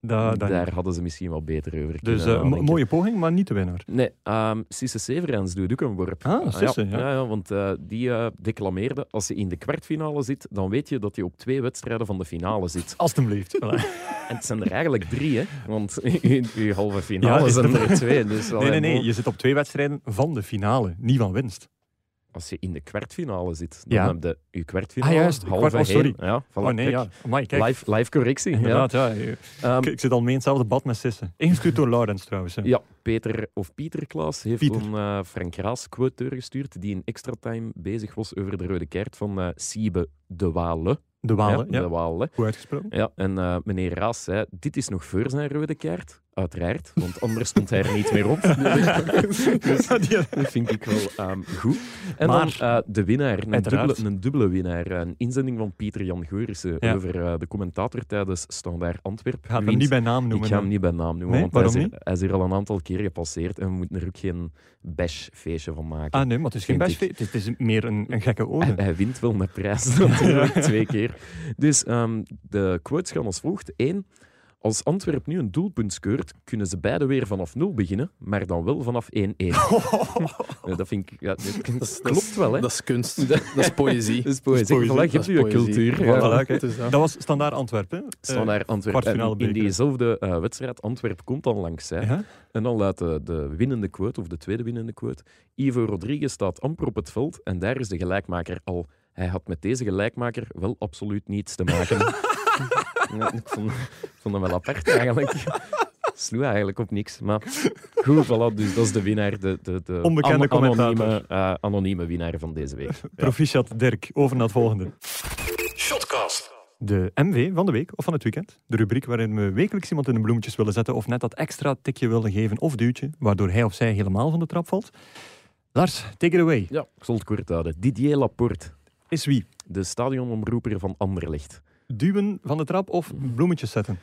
Daar hadden ze misschien wel beter over Dus uh, mooie poging, maar niet de winnaar. Nee, um, Sisse Severens doet ook een worp. Ah, Sisse, ja. ja. ja want uh, die uh, declameerde, als je in de kwartfinale zit, dan weet je dat je op twee wedstrijden van de finale zit. Alsjeblieft. [laughs] en het zijn er eigenlijk drie, hè. Want [laughs] in je halve finale zijn er twee. Dus nee, nee, nee. Je zit op twee wedstrijden van de finale, niet van winst als je in de kwartfinale zit, dan ja. heb je je kwartfinale, ah, juist. halve Kwart, oh, sorry. Ja, voilà, oh nee, ja. Amai, kijk. Live, live correctie. Inderdaad, ja. ja. Um, ik, zit al mee in hetzelfde bad met Sissen. Ingestuurd door Laurens trouwens. Ja. ja, Peter of Pieter Klaas heeft Pieter. een uh, Frank Raas quote gestuurd die in extra time bezig was over de rode kaart van uh, Siebe de Wale. De Walen, ja. De Walen. Uitgesproken. Ja, en uh, meneer Raas zei, dit is nog voor zijn rode kaart. Uiteraard, want anders stond hij er niet meer op. [laughs] dus, dat vind ik wel um, goed. En maar, dan uh, de winnaar, een dubbele, een dubbele, winnaar. Een inzending van Pieter Jan Geurissen ja. over uh, de commentator tijdens Standaard Antwerpen. Ga hem niet bij naam noemen. Ik ga hem niet bij naam noemen, nee, want hij is, er, hij is, er, al een aantal keer gepasseerd en we moeten er ook geen bashfeestje van maken. Ah nee, maar het is geen bashfeestje, het is meer een, een gekke ode. Hij, hij, wint wel met prijs [laughs] natuurlijk, twee keer. Dus um, de quotes gaan als volgt. Eén, als Antwerp nu een doelpunt scoort, kunnen ze beide weer vanaf nul beginnen, maar dan wel vanaf 1-1. [laughs] dat vind ik... Ja, dat, klopt wel, hè? Dat is kunst. [laughs] [laughs] dat is poëzie. Dat is poëzie. Voilà, je hebt je cultuur. Ja. dat. was standaard Antwerpen. Standaard Antwerpen. in diezelfde uh, wedstrijd, Antwerp komt dan langs. Hè. Ja. En dan laat de, de, winnende quote, of de tweede winnende quote, Ivo Rodriguez staat amper op het veld en daar is de gelijkmaker al. Hij had met deze gelijkmaker wel absoluut niets te maken. Ja, ik vond, vond hem wel apart eigenlijk. Sloeg eigenlijk op niks. Maar goed, voilà, dus dat is de winnaar. De, de, de Onbekende an anonieme, uh, anonieme winnaar van deze week. Proficiat Dirk, over naar het volgende. Shotcast. De MV van de week of van het weekend. De rubriek waarin we wekelijks iemand in de bloemetjes willen zetten of net dat extra tikje willen geven of duwtje, waardoor hij of zij helemaal van de trap valt. Lars, take it away. Ja, ik zal het kort houden. Didier Laporte. Is wie? De stadionomroeper van Anderlecht duwen van de trap of bloemetjes zetten?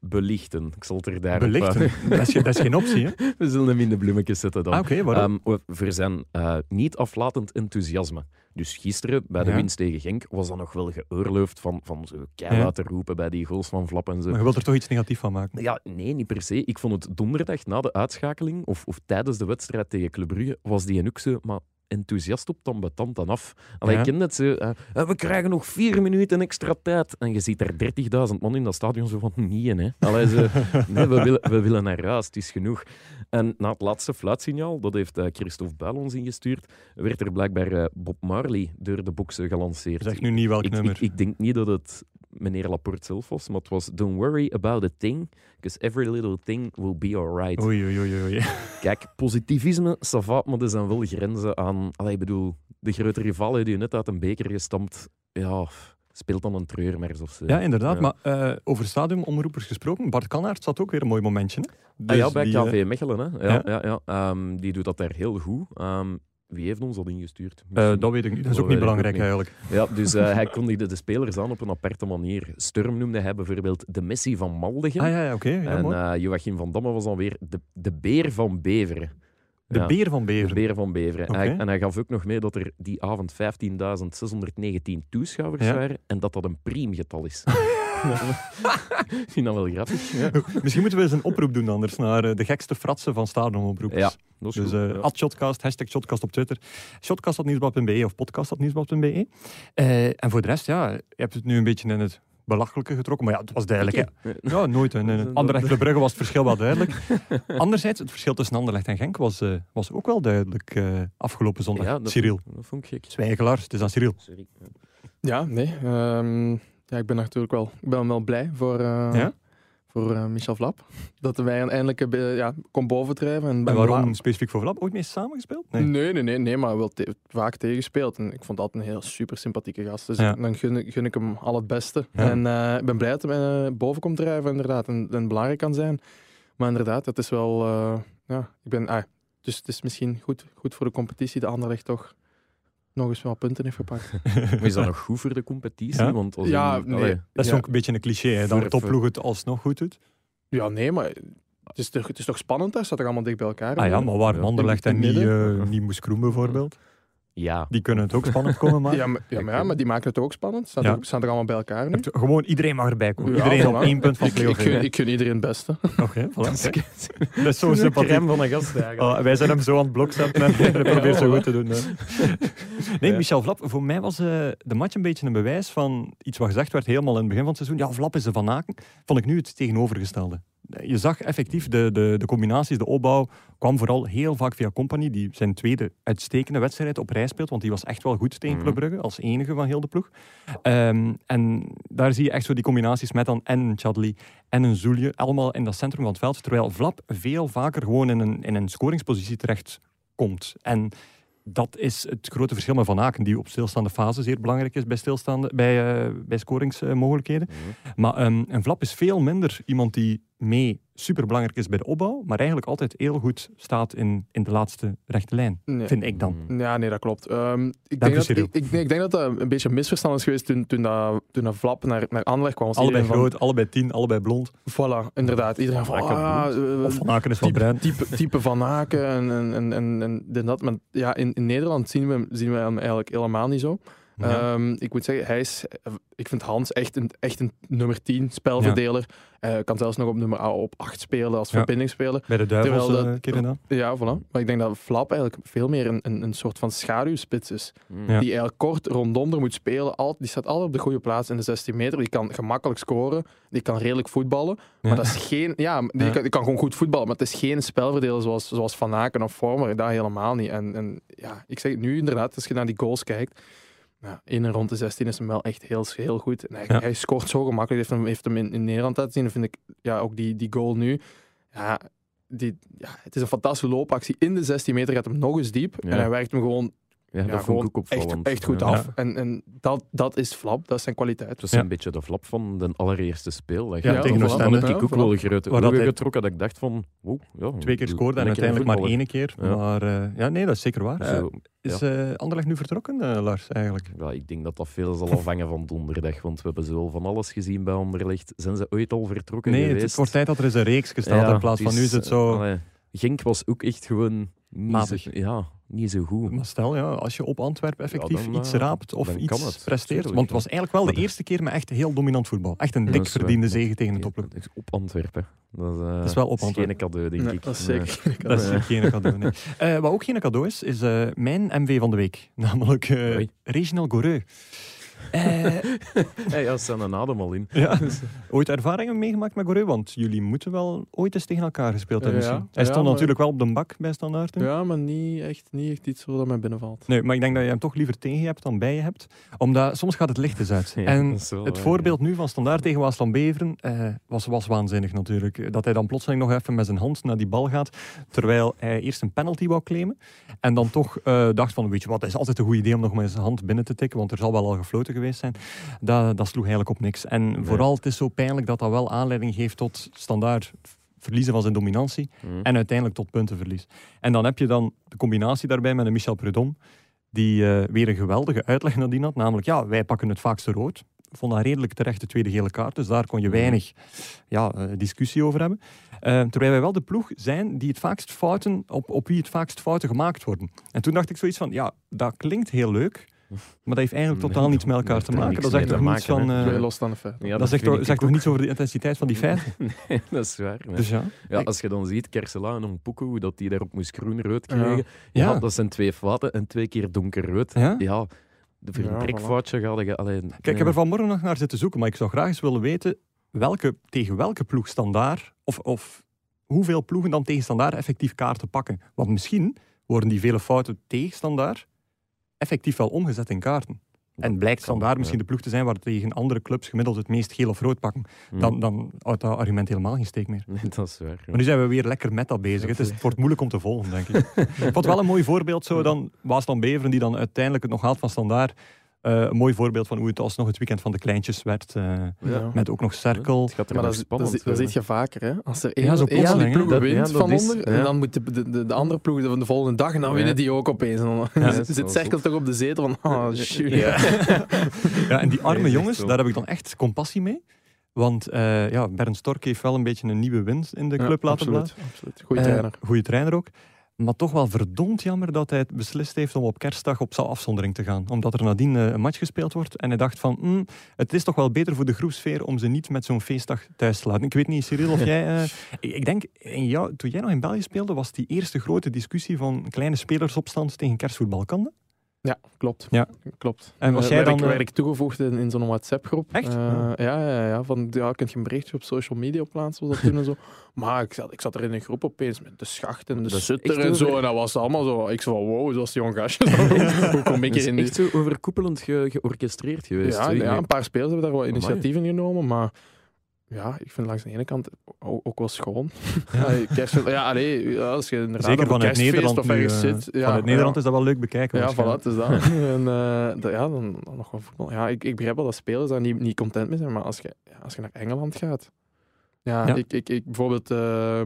Belichten. Ik zal het er daar Belichten? dat, is, dat, is, geen optie, hè? [laughs] We zullen hem in de bloemetjes zetten dan. Ah, oké, waarom? Um, voor zijn uh, niet aflatend enthousiasme. Dus gisteren, bij de winst tegen Genk, was dat nog wel geoorloofd van, van zo keihard te roepen bij die goals van Flap en zo. Maar je wilt er toch iets negatiefs van maken? Ja, nee, niet per se. Ik vond het donderdag, na de uitschakeling, of, of tijdens de wedstrijd tegen Club Brugge, was die ook zo... Maar enthousiast op dan betant dan af. Allee, ja. Ik ken het zo. Uh, we krijgen nog vier minuten extra tijd. En je ziet er 30.000 man in dat stadion zo van niet hè. Allee, ze, [laughs] nee, we, willen, we willen naar huis, het is genoeg. En na het laatste fluitsignaal, dat heeft uh, Christophe Buil ons ingestuurd, werd er blijkbaar uh, Bob Marley door de boksen gelanceerd. Zeg nu niet welk ik, nummer. Ik, ik, denk niet dat het meneer Laporte zelf was, maar het was Don't worry about a thing, because every little thing will be alright. Oei, oei, oei, oei. [laughs] Kijk, positivisme, savat, maar er zijn wel grenzen aan... Allee, ik bedoel, de grote rival die je net uit een beker gestampt, ja, speelt dan een treurmers of zo. Ja, inderdaad. Maar uh, over stadionomroepers gesproken, Bart Kannaert zat ook weer een mooi momentje. Hè? Dus ah, ja, bij KV uh, Mechelen. Hè? Ja, ja? ja, ja. Um, die doet dat daar heel goed. Um, wie heeft ons dat ingestuurd? Uh, dat weet ik niet. Dat is ook niet belangrijk eigenlijk. Ja, dus uh, hij kondigde de spelers aan op een aparte manier. Sturm noemde hij bijvoorbeeld de Messi van Maldegem. Ah, ja, ja, oké. Okay. Ja, en uh, Joachim van Damme was dan weer de, de beer van Beveren. De ja, beer van Beveren? De beer van Beveren. Okay. En, hij, en hij gaf ook nog mee dat er die avond 15.619 toeschouwers waren en dat dat een priemgetal is. [laughs] Ik vind dat wel grappig. Ja. Misschien moeten we eens een oproep doen anders naar uh, de gekste fratsen van stadionomroepers. Ja, dat is dus uh, ja. Shotcast, hashtag Shotcast op Twitter, shotcast.nieuwsblad.be of podcast.nieuwsblad.be. Uh, en voor de rest, ja, je hebt het nu een beetje in het belachelijke getrokken. Maar ja, het was duidelijk. Hè. Ja, nooit. Hè. Nee, [laughs] Anderlecht de Brugge was het verschil wel duidelijk. [laughs] Anderzijds, het verschil tussen Anderlecht en Genk was, uh, was ook wel duidelijk uh, afgelopen zondag. Ja, dat Cyril. Vond, dat vond ik gek. Zwijgelaars, het is aan Cyril. Sorry. Ja, nee. Um, ja, ik ben natuurlijk wel, ik ben wel blij voor, uh, ja? voor uh, Michel Vlap. [laughs] Dat wij eindelijk uh, ja, kon bovendrijven. En, en waarom specifiek voor Vlap? Ooit mee samengespeeld? Nee, nee, nee, nee, nee maar wel te vaak tegengespeeld. En ik vond dat een heel super sympathieke gast. Dus ja. dan gun, gun, ik hem al het beste. Ja. En ik ben blij dat hij boven komt drijven, inderdaad. En, en belangrijk kan zijn. Maar inderdaad, het is wel... ja, ik ben... Ah, dus het is misschien goed, goed voor de competitie. De Anderlecht toch nog eens wel punten heeft gepakt. [laughs] maar is dat nog goed voor de competitie? Ja, Want als ja een, nee. dat is ja. ook een beetje een cliché, hè, dat de topploeg het alsnog goed doet. Ja, nee, maar het is, toch, het is toch spannend, hè? staat er allemaal dicht bij elkaar. Ah ja, maar waar Anderlecht en niet, uh, niet Moeskroen bijvoorbeeld? Ja. Die kunnen het ook spannend komen maken. [laughs] Ja, maar, ja, maar, ja, maar die maken het ook spannend. Staan, Ja. er, staan er allemaal bij elkaar nu. Gewoon iedereen mag erbij komen. Ja, iedereen op één punt van Ik, ik, ik gun iedereen het beste. [laughs] Oké, voilà. Dat is [laughs] zo sympathiek. crème van een gast eigenlijk. Oh, wij zijn hem zo aan het blok zetten en probeert zo goed te doen. hè. Nee, Ja. Michel Vlap, voor mij was eh, de match een beetje een bewijs van iets wat gezegd werd helemaal in het begin van het seizoen. Ja, Vlap is een Van Aken. Vond ik nu het tegenovergestelde. Je zag effectief de, de, de combinaties, de opbouw, kwam vooral heel vaak via Company, die zijn tweede uitstekende wedstrijd op rij speelt, want die was echt wel goed tegen Mhm. Club Brugge, als enige van heel de ploeg. Ehm, en daar zie je echt zo die combinaties met dan en een Chadli en een Zoelje, allemaal in dat centrum van het veld, terwijl Vlap veel vaker gewoon in een, in een scoringspositie terecht komt. En dat is het grote verschil met Van Aken, die op stilstaande fase zeer belangrijk is bij, stilstaande, bij, eh, bij scoringsmogelijkheden. Mhm. Maar ehm, een Vlap is veel minder iemand die mee superbelangrijk is bij de opbouw, maar eigenlijk altijd heel goed staat in, in de laatste rechte lijn, Nee. vind ik dan. Mhm. Ja, nee, dat klopt. Ehm, ik, denk dat, ik, ik, denk dat dat een beetje een misverstand is geweest toen, toen, dat, toen dat Vlap naar, naar Anderlecht kwam. Allebei groot, allebei tien, allebei blond. Van, voilà, inderdaad. Iedereen van, ah, eh, Of Van Aken is wel type, bruin. type, type Van Aken en, en, en, en, en dat. Maar ja, in, in Nederland zien we, zien we hem eigenlijk helemaal niet zo. Ja. Ehm, ik moet zeggen, hij is, ik vind Hans echt een, echt een nummer 10 spelverdeler. Eh, kan zelfs nog op nummer a- op 8 spelen als Ja. verbindingsspeler. Bij de duivels terwijl eh, dat-. Ja, voilà. Maar ik denk dat Flap eigenlijk veel meer een, een, een soort van schaduwspits is. Ja. Die eigenlijk kort rondom er moet spelen. Al, die staat altijd op de goede plaats in de 16 meter. Die kan gemakkelijk scoren. Die kan redelijk voetballen. Ja. Maar dat is geen... Ja, die, Ja. Kan, die kan gewoon goed voetballen. Maar het is geen spelverdeler zoals, zoals Van Aken of Vormer. Dat helemaal niet. En, en ja, ik zeg het nu inderdaad, als je naar die goals kijkt. Ja, in en rond de 16 is hem wel echt heel, heel goed. En hij, Ja. hij scoort zo gemakkelijk. Heeft hem, heeft hem in, in Nederland laten zien. En vind ik ja, ook die, die goal nu. Ja, die, ja, het is een fantastische loopactie. In de 16 meter gaat hem nog eens diep. Ja. En hij werkt hem gewoon Ja, ja, dat vond gewoon ik ook opvallend. echt, echt goed Ja. af. En, en dat, dat is Flap, dat is zijn kwaliteit. Het was Ja. een beetje de flap van de allereerste speeldag. Ja, tegen heb ik ook wel grote dat ogen hij- getrokken dat ik dacht van... Wow, ja, Twee keer scoorde en uiteindelijk maar één keer. Ja. Maar eh, ja, nee, dat is zeker waar. Eh, Zo, is eh Anderlecht nu vertrokken, eh, Lars, eigenlijk? ja, ik denk dat dat veel zal afhangen van donderdag, want we hebben zo van alles gezien bij Anderlecht. Zijn ze ooit al vertrokken Nee, het, geweest? het wordt tijd dat er eens een reeks gesteld Ja, in plaats van nu is het zo... allee, Genk was ook echt gewoon niet Matig. Zo, ja, niet zo goed. Maar stel, ja, als je op Antwerpen effectief dan, iets eh, raapt of iets het. presteert. Tuurlijk, Want het was eigenlijk wel de eerste keer met echt heel dominant voetbal. Echt een dik verdiende zege tegen de. Ja, Op Antwerpen. Dat is, eh, Dat is wel op geen Antwerpen. cadeau, denk Nee, ik. dat is Nee. zeker. [laughs] Dat is Nee. geen cadeau. nee. [laughs] Eh, wat ook geen cadeau is, is eh, mijn MV van de week. [laughs] Namelijk eh. Reginald Goreu. Eh, [laughs] Hey, ja, ze zijn een adem al in. ja. [laughs] Ooit ervaringen meegemaakt met Goreu? Want jullie moeten wel ooit eens tegen elkaar gespeeld hebben Ja, misschien. Hij ja, stond maar- natuurlijk wel op de bak bij Standaard. Ja, maar niet echt, niet echt iets dat mij binnenvalt. Nee, maar ik denk dat je hem toch liever tegen je hebt dan bij je hebt. Omdat soms gaat het licht eens uit. [laughs] Ja, en wel het voorbeeld nu van Standaard tegen Waasland Beveren eh, was, was waanzinnig natuurlijk. Dat hij dan plotseling nog even met zijn hand naar die bal gaat. Terwijl hij eerst een penalty wou claimen. En dan toch eh, dacht van, weet je wat, het is altijd een goed idee om nog met zijn hand binnen te tikken. Want er zal wel al gefloten geweest zijn. Dat, dat sloeg eigenlijk op niks. En vooral, het is zo pijnlijk dat dat wel aanleiding geeft tot Standaard verliezen van zijn dominantie. Hm. En uiteindelijk tot puntenverlies. En dan heb je dan de combinatie daarbij met een Michel Prudhomme, die eh, weer een geweldige uitleg nadien had. Namelijk, ja, wij pakken het vaakste rood. Vond dat redelijk terecht de tweede gele kaart. Dus daar kon je Mhm. weinig ja, eh, discussie over hebben. Eh, terwijl wij wel de ploeg zijn die het vaakst fouten, op, op wie het vaakst fouten gemaakt worden. En toen dacht ik zoiets van, ja, dat klinkt heel leuk. Maar dat heeft eigenlijk Nee, totaal niets met elkaar te maken. niks Dat zegt toch niets van... eh, feiten. Ja, dat zegt, toch, zegt ook. toch niets over de intensiteit van die [laughs] feiten? Nee, dat is waar. nee. Dus ja. Ja, als je dan ziet, Kersela en Ompoeko, hoe dat die daarop moest groen-rood krijgen. Ja. Ja. dat zijn twee fouten en twee keer donkerrood. Ja? Ja, de verbrekfoutje gaat je... Alleen, Kijk, ik heb er vanmorgen nog naar zitten zoeken, maar ik zou graag eens willen weten welke, tegen welke ploeg standaard, of, of hoeveel ploegen dan tegen standaard effectief kaarten pakken. Want misschien worden die vele fouten tegen standaard effectief wel omgezet in kaarten. En blijkt standaard ja. misschien de ploeg te zijn waar tegen andere clubs gemiddeld het meest geel of rood pakken. Dan, dan houdt dat argument helemaal geen steek meer. [laughs] Nee, dat is waar. ja. Maar nu zijn we weer lekker met dat bezig. Het, is, het wordt moeilijk om te volgen, denk ik. [laughs] ik vond het wel een mooi voorbeeld, zo dan Waasland Beveren, die dan uiteindelijk het nog haalt van standaard. Eh, een mooi voorbeeld van hoe het alsnog het weekend van de kleintjes werd. eh, Ja. met ook nog cirkel. Het gaat Maar dat, spannend dat zie je vaker, hè? Als er Ja, één zo van plotseling, ploegen Dat- wint ja, dat van is- onder, ja. en dan moet de, de, de, de andere ploeg de, de volgende dag, en dan Ja. winnen die ook opeens. En dan [laughs] zit wel Cerkel toch op de zetel van, oh, shoot. Ja. [laughs] [laughs] Ja, en die arme jongens, daar heb ik dan echt compassie mee. Want eh ja, Bernd Stork heeft wel een beetje een nieuwe wind in de club Ja, laten absoluut, blazen. absoluut. Goeie Eh, trainer. Goeie trainer ook. Maar toch wel verdomd jammer dat hij beslist heeft om op kerstdag op zijn afzondering te gaan. Omdat er nadien eh, een match gespeeld wordt. En hij dacht van, mm, het is toch wel beter voor de groepsfeer om ze niet met zo'n feestdag thuis te laten. Ik weet niet, Cyril, of [laughs] jij... Uh, ik denk, in jou, toen jij nog in België speelde, was die eerste grote discussie van kleine spelersopstand tegen kerstvoetbal. Kan dat? Ja, klopt. Ja. klopt. En was jij dan... Werd ik toegevoegd in, in zo'n WhatsApp-groep. Echt? Uh, ja, ja, ja. Van, ja, kun je een berichtje op social media plaatsen, was dat toen en zo. [laughs] Maar ik zat, ik zat er in een groep opeens met de schacht en de sutter en zo. En dat was allemaal zo. Ik zei van, wow, zoals die jong gastje. [laughs] Hoe kom ik in? echt zo overkoepelend ge georchestreerd geweest. Ja, ja, een paar spelers hebben daar wel initiatieven genomen, maar ja, ik vind langs de ene kant ook, wel schoon. [laughs] Ja, ja als je inderdaad Zeker vanuit Nederland of ergens nu, zit. Ja, vanuit Nederland is dat wel leuk bekijken. Ja, voilà, is dat. [laughs] en, uh, ja, dan, dan, nog wel voetbal. Ja, ik, ik begrijp wel dat spelers daar niet, niet content mee zijn, maar als je, als je naar Engeland gaat... Ja, Ik, ik, ik bijvoorbeeld... Uh,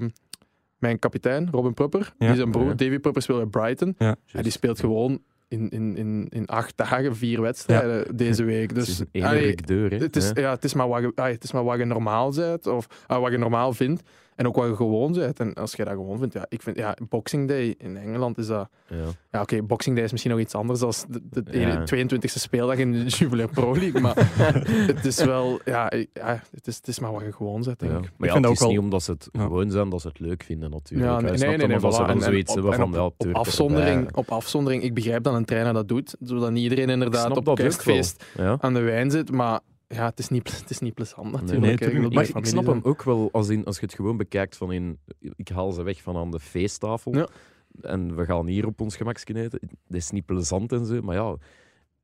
mijn kapitein, Robin Prupper, die zijn broer, Davy Prupper, speelt bij Brighton. Ja. die speelt gewoon in, in, in, in acht dagen vier wedstrijden deze [laughs] week. Dus, het is een deur. Hè? Het, is, ja, het, is maar wat je, het is maar wat je normaal bent, of uh, wat je normaal vindt. En ook wat je gewoon bent. En als je dat gewoon vindt, ja, ik vind, ja, Boxing Day in Engeland is dat. Ja, ja oké, Boxing Day is misschien nog iets anders dan de, de, 22e speeldag in de Jubilee Pro League. Maar [laughs] het is wel, ja, ja het, is, het is maar wat je gewoon bent, denk ik. Maar ik vind het is niet omdat ze het gewoon zijn dat ze het leuk vinden, natuurlijk. Ja, nee, nee, nee, nee, ze en, zoiets op, van, op, op, afzondering, op afzondering, ik begrijp dat een trainer dat doet, zodat niet iedereen inderdaad op kerstfeest aan de wijn zit. Maar ja, het is niet, [laughs] het is niet plezant natuurlijk. Nee, nee, ik, ik, snap hem ook wel als, in, als je het gewoon bekijkt van in, ik haal ze weg van aan de feesttafel ja. en we gaan hier op ons gemakje eten. Dat is niet plezant en zo, maar ja,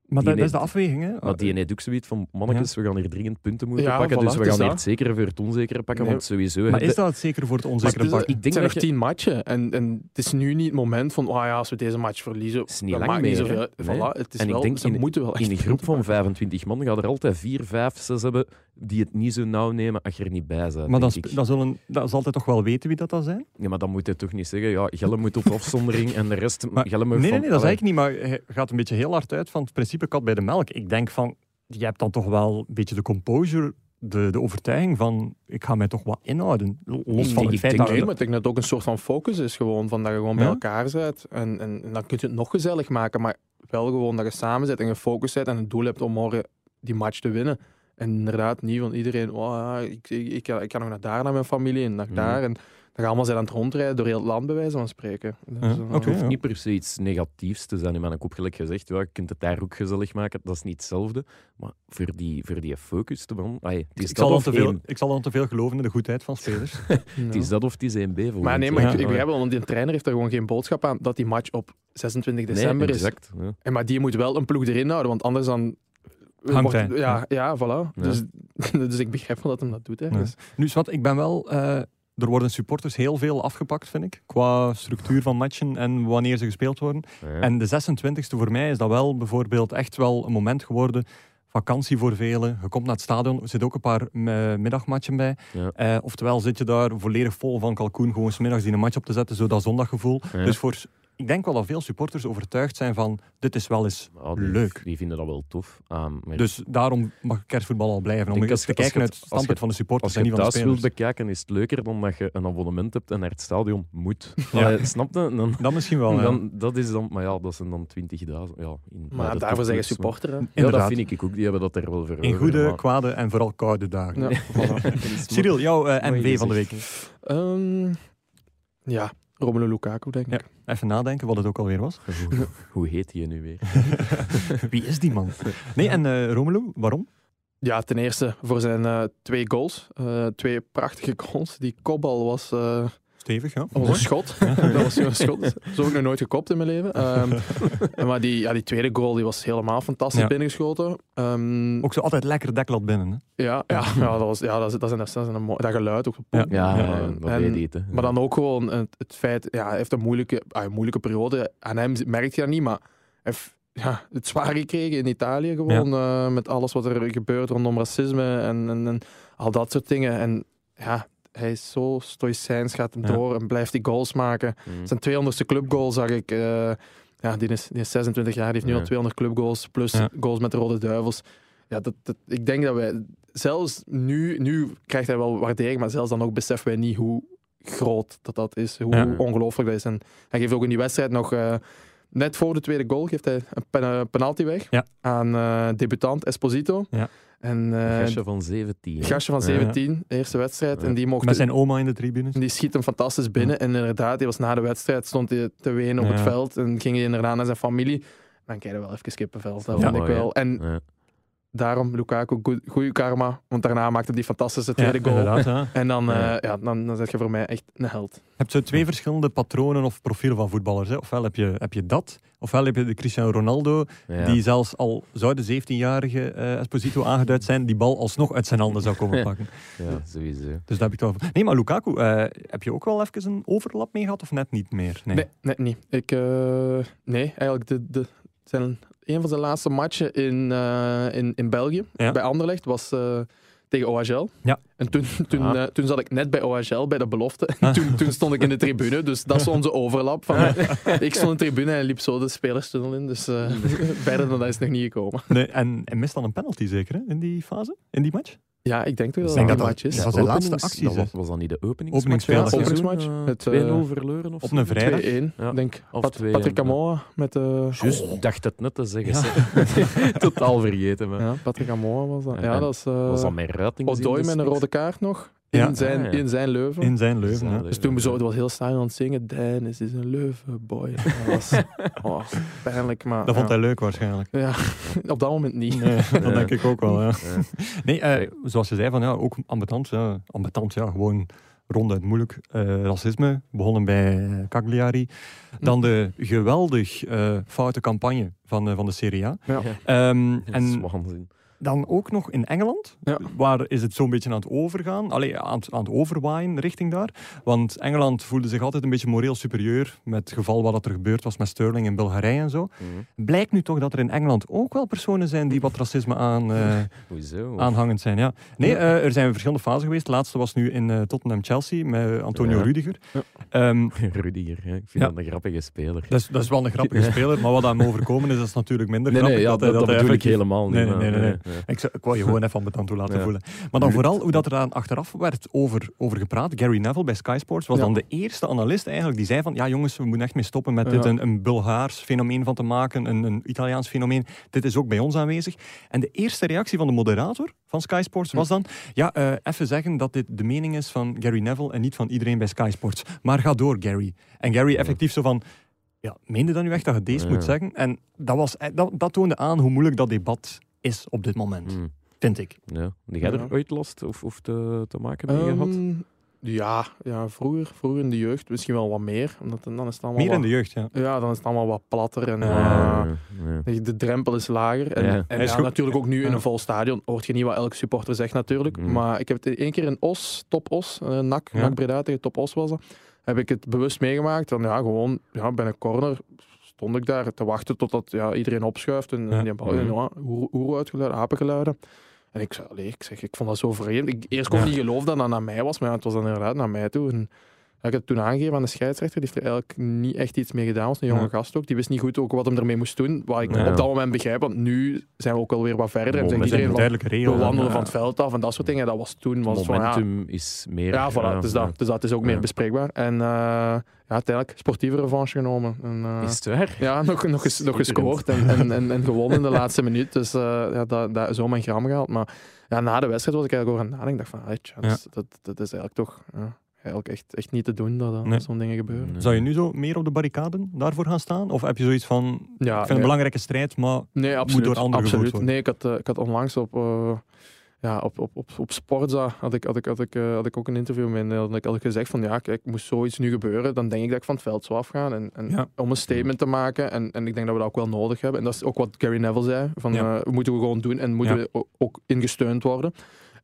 maar dat, is de afweging, hè? Maar die heeft ook zoiets van, mannetjes, we gaan hier dringend punten moeten pakken, dus we gaan hier het zekere voor het onzekere pakken, want sowieso... Maar is dat het zekere voor het onzekere pakken? Ik denk het zijn nog tien matchen en, en het is nu niet het moment van, oh ja, als we deze match verliezen, het is niet lang meer, zoveel. Voilà, het is en wel, ik denk, ze in, moeten wel in een groep van 25 man gaat er altijd vier, vijf, zes hebben die het niet zo nauw nemen als je er niet bij bent. Maar dat, dat, zullen, dat zal altijd toch wel weten wie dat, dat zijn? Ja, maar dan moet je toch niet zeggen, ja, Gelle moet op afzondering en de rest... Maar, nee, nee, nee, dat is eigenlijk niet, maar hij gaat een beetje heel hard uit van het principe kat bij de melk ik denk van, je hebt dan toch wel een beetje de composure de, de overtuiging van ik ga mij toch wat inhouden. Los van het feit dat... Nee, maar ik denk dat het ook een soort van focus is gewoon, van dat je gewoon bij elkaar bent. En, en, dan kun je het nog gezellig maken, maar wel gewoon dat je samen zit en gefocust bent en het doel hebt om morgen die match te winnen. En inderdaad niet van iedereen, oh, ik, ik, ik, ik, kan nog naar daar naar mijn familie en naar daar. En dan gaan allemaal zijn aan het rondrijden door heel het land, bij wijze van spreken. Dus, het hoeft niet per se iets negatiefs te zijn. In mijn kop gelijk gezegd, ja, je kunt het daar ook gezellig maken. Dat is niet hetzelfde. Maar voor die, voor die focus te man, ik, zal dan te veel, ik zal dan te veel geloven in de goedheid van spelers. [laughs] het is dat of het is 1B. Maar nee, maar ik, ik begrijp wel, want die trainer heeft er gewoon geen boodschap aan dat die match op 26 december nee, exact, is. En maar die moet wel een ploeg erin houden, want anders dan Hangt hij. Ja, ja, voilà. Dus, [laughs] dus ik begrijp wel dat hem dat doet. Hè. Dus. Nu, wat, ik ben wel uh, er worden supporters heel veel afgepakt, vind ik. Qua structuur van matchen en wanneer ze gespeeld worden. En de 26e voor mij is dat wel bijvoorbeeld echt wel een moment geworden. Vakantie voor velen. Je komt naar het stadion, er zitten ook een paar eh, middagmatchen bij. Eh, oftewel zit je daar volledig vol van kalkoen, gewoon smiddags die een match op te zetten, zo dat zondaggevoel. Dus voor ik denk wel dat veel supporters overtuigd zijn van dit is wel eens leuk. Die vinden dat wel tof. Um, dus daarom mag kerstvoetbal al blijven. Om eens te kijken uit het standpunt van de supporters en niet van de spelers. Als je thuis wilt bekijken is het leuker dan dat je een abonnement hebt en naar het stadion moet. [laughs] Ja. snap je? Dan, dat misschien wel, dan, Dat is dan, maar ja, dat zijn dan 20.000. Ja, maar daarvoor zeggen supporters. Ja, dat vind ik ook. Die hebben dat er wel voor. In goede, kwade en vooral koude dagen. Ja. [laughs] Cyril, jouw uh, MV van de week? Um, ja, Romelu Lukaku, denk ik. even nadenken wat het ook alweer was. Hoe, [laughs] heet hij nu weer? [laughs] Wie is die man? Nee, en uh, Romelu, waarom? Ja, ten eerste voor zijn uh, twee goals. Uh, twee prachtige goals. Die kopbal was Stevig, ja. Dat was een schot. [laughs] dat was een schot. Zo heb ik nog nooit gekopt in mijn leven. Um, [laughs] maar die, ja, die tweede goal die was helemaal fantastisch ja. binnengeschoten. Um, ook zo altijd lekker deklat binnen. Hè? Ja, ja, [laughs] ja, dat, was, ja dat, is, dat, is, dat, is een, dat geluid. Ook ja, ja, ja, en, je Maar dan ook gewoon het, het feit, ja, hij heeft een moeilijke, ah, een moeilijke periode. Aan hem merk je dat niet, maar hij heeft ja, het zwaar gekregen in Italië gewoon. Uh, met alles wat er gebeurt rondom racisme en, en, en al dat soort dingen. En ja, hij is zo stoïcijns, gaat hem door en blijft die goals maken. Mm. Zijn 200ste clubgoal zag ik. Uh, ja, die is, die is 26 jaar, die heeft nu al 200 clubgoals plus goals met de Rode Duivels. Ja, dat, dat, ik denk dat wij zelfs nu, nu krijgt hij wel waardering, maar zelfs dan ook beseffen wij niet hoe groot dat dat is. Hoe ongelooflijk dat is. En hij geeft ook in die wedstrijd nog... Uh, net voor de tweede goal geeft hij een penalty weg aan uh, debutant Esposito. Ja. En, uh, gastje van 17. Gastje van 17, eerste wedstrijd. En die mocht Met zijn oma in de tribune. Die schiet hem fantastisch binnen. En inderdaad, die was na de wedstrijd, stond hij te wenen op het veld. En ging hij inderdaad naar zijn familie. Dan krijg je wel even kippenvel. Dat vond ik wel. En daarom Lukaku, goede karma. Want daarna maakte hij die fantastische tweede goal. En dan, uh, ja, dan, dan zet je voor mij echt een held. Je hebt zo twee verschillende patronen of profielen van voetballers. Hè. Ofwel heb je, heb je dat, ofwel heb je de Cristiano Ronaldo, die zelfs al zou de 17-jarige uh, Esposito aangeduid zijn, die bal alsnog uit zijn handen zou komen [laughs] pakken. ja, sowieso. Dus daar heb ik het over. Nee, maar Lukaku, uh, heb je ook wel even een overlap mee gehad of net niet meer? Nee, nee net niet. Ik, nee, eigenlijk de, de, zijn een van zijn laatste matchen in, uh, in, in België, bij Anderlecht, was uh, tegen OHL. Ja. En toen, toen, uh, toen zat ik net bij OHL, bij de belofte. [laughs] En toen, toen stond ik in de tribune, dus dat is onze overlap. Van, ik stond in de tribune en liep zo de spelerstunnel in. Dus [laughs] verder dan dat is het nog niet gekomen. Nee, en, en mist dan een penalty zeker hè, in die fase, in die match? Ja, ik denk toch dat dat een match is. Dat was zijn laatste actie. Was, was dat niet de openingsmatch? Openingsmatch. Het 2-0 verloren of Op een vrijdag. 2-1. Ja. Denk, Pat Patrick Amoa met de... Juist, oh. dacht het net te zeggen. [laughs] Totaal vergeten. Maar. Ja, Patrick Amoa was dat. Ja, dat is, uh, was dat mijn? Odoi met een rode kaart nog. In, zijn, ah, in zijn Leuven. In zijn Leuven, ja. Dus toen we zo, het was heel snel aan het zingen. Dennis is een Leuven, boy. [laughs] Dat was oh, pijnlijk, maar... Dat vond hij leuk waarschijnlijk. Ja, [laughs] op dat moment niet. Nee, [laughs] dat denk ik ook wel, ja. Nee, uh, zoals je zei, van, ja, ook ambetant. Ja, ambetant, ja, gewoon ronduit moeilijk. Uh, racisme, begonnen bij Cagliari. Dan de geweldig uh, foute campagne van, uh, van de Serie A. Ja. Um, en dan ook nog in Engeland. Ja. Waar is het zo'n beetje aan het overgaan? Allee, aan, het, aan het overwaaien richting daar. Want Engeland voelde zich altijd een beetje moreel superieur. Met het geval wat er gebeurd was met Sterling in Bulgarije en zo. Mhm. Blijkt nu toch dat er in Engeland ook wel personen zijn die wat racisme aan, [laughs] uh, aanhangend zijn. Ja. Nee, uh, er zijn verschillende fasen geweest. De laatste was nu in uh, Tottenham-Chelsea met Antonio Rudiger. Um, [laughs] Rudiger, ik vind dat een grappige speler. Dat is, dat is wel een grappige [laughs] speler, maar wat aan hem overkomen is, dat is natuurlijk minder nee, grappig. Nee, ja, dat, dat, dat, bedoel ik helemaal niet. Nee, nee, nee. nee. Ik, ik wou je gewoon even ambetant toe laten voelen. Maar dan vooral hoe dat er aan achteraf werd over, over gepraat. Gary Neville bij Sky Sports was dan de eerste analist eigenlijk die zei van ja jongens, we moeten echt mee stoppen met dit een, een Bulgaars fenomeen van te maken, een, een Italiaans fenomeen. Dit is ook bij ons aanwezig. En de eerste reactie van de moderator van Sky Sports was dan ja, uh, even zeggen dat dit de mening is van Gary Neville en niet van iedereen bij Sky Sports. Maar ga door Gary. En Gary effectief zo van ja, meende dan nu echt dat je deze moet zeggen? En dat, was, eh, dat, dat toonde aan hoe moeilijk dat debat is op dit moment. Mm. Vind ik. Ja. Heb jij er ooit last of, of te, te maken mee gehad? Ehm, ja, ja vroeger, vroeger in de jeugd misschien wel wat meer. Omdat, dan is het allemaal meer in de jeugd, ja. Ja, dan is het allemaal wat platter en ja, uh, de drempel is lager. En, en ja, natuurlijk ook nu in een vol stadion hoort je niet wat elke supporter zegt natuurlijk. Mm. Maar ik heb het één keer in Os, Top Os, uh, NAC, NAC Breda tegen Top Os was dat, heb ik het bewust meegemaakt. Dan ja, gewoon ja, bij een corner stond ik daar te wachten totdat ja, iedereen opschuift en, en die bal, mm. ja, oer uitgeluiden, apengeluiden. En ik, zei, ik, zeg, ik vond dat zo vreemd. Ik eerst kon niet geloven dat dat naar mij was, maar het was dan inderdaad naar mij toe. En ik heb het toen aangegeven aan de scheidsrechter, die heeft er eigenlijk niet echt iets mee gedaan. was een jonge gast ook. Die wist niet goed ook wat hem ermee moest doen. Wat ik op dat moment begrijp, want nu zijn we ook alweer wat verder. En zijn iedereen van, wandelen van het veld af en dat soort dingen. Dat was toen... Was momentum is meer... Ja, voilà, dus, dat, dus dat is ook meer bespreekbaar. En uh, ja, uiteindelijk sportieve revanche genomen. En, uh, is het waar? Ja, nog, nog, eens, nog gescoord en, en, en, en, gewonnen in de laatste minuut. Dus uh, ja, dat, dat, zo mijn gram gehaald. Maar ja, na de wedstrijd was ik eigenlijk over aan nadenken. van, dat, dat, dat is eigenlijk toch... Eigenlijk echt, echt niet te doen dat, dat zo'n dingen gebeuren. Zou je nu zo meer op de barricaden daarvoor gaan staan? Of heb je zoiets van, ja, ik vind het een belangrijke strijd, maar nee, absoluut, moet door anderen absoluut. worden? Nee, ik had, uh, ik had onlangs op, uh, ja, op, op, op, op Sportza had ik, had, ik, had, ik, uh, had ik ook een interview met en had ik gezegd van ja, kijk, moest zoiets nu gebeuren, dan denk ik dat ik van het veld zou afgaan en, en ja. om een statement te maken. En, en ik denk dat we dat ook wel nodig hebben. En dat is ook wat Gary Neville zei, van ja. moeten we gewoon doen en moeten we ook ingesteund worden.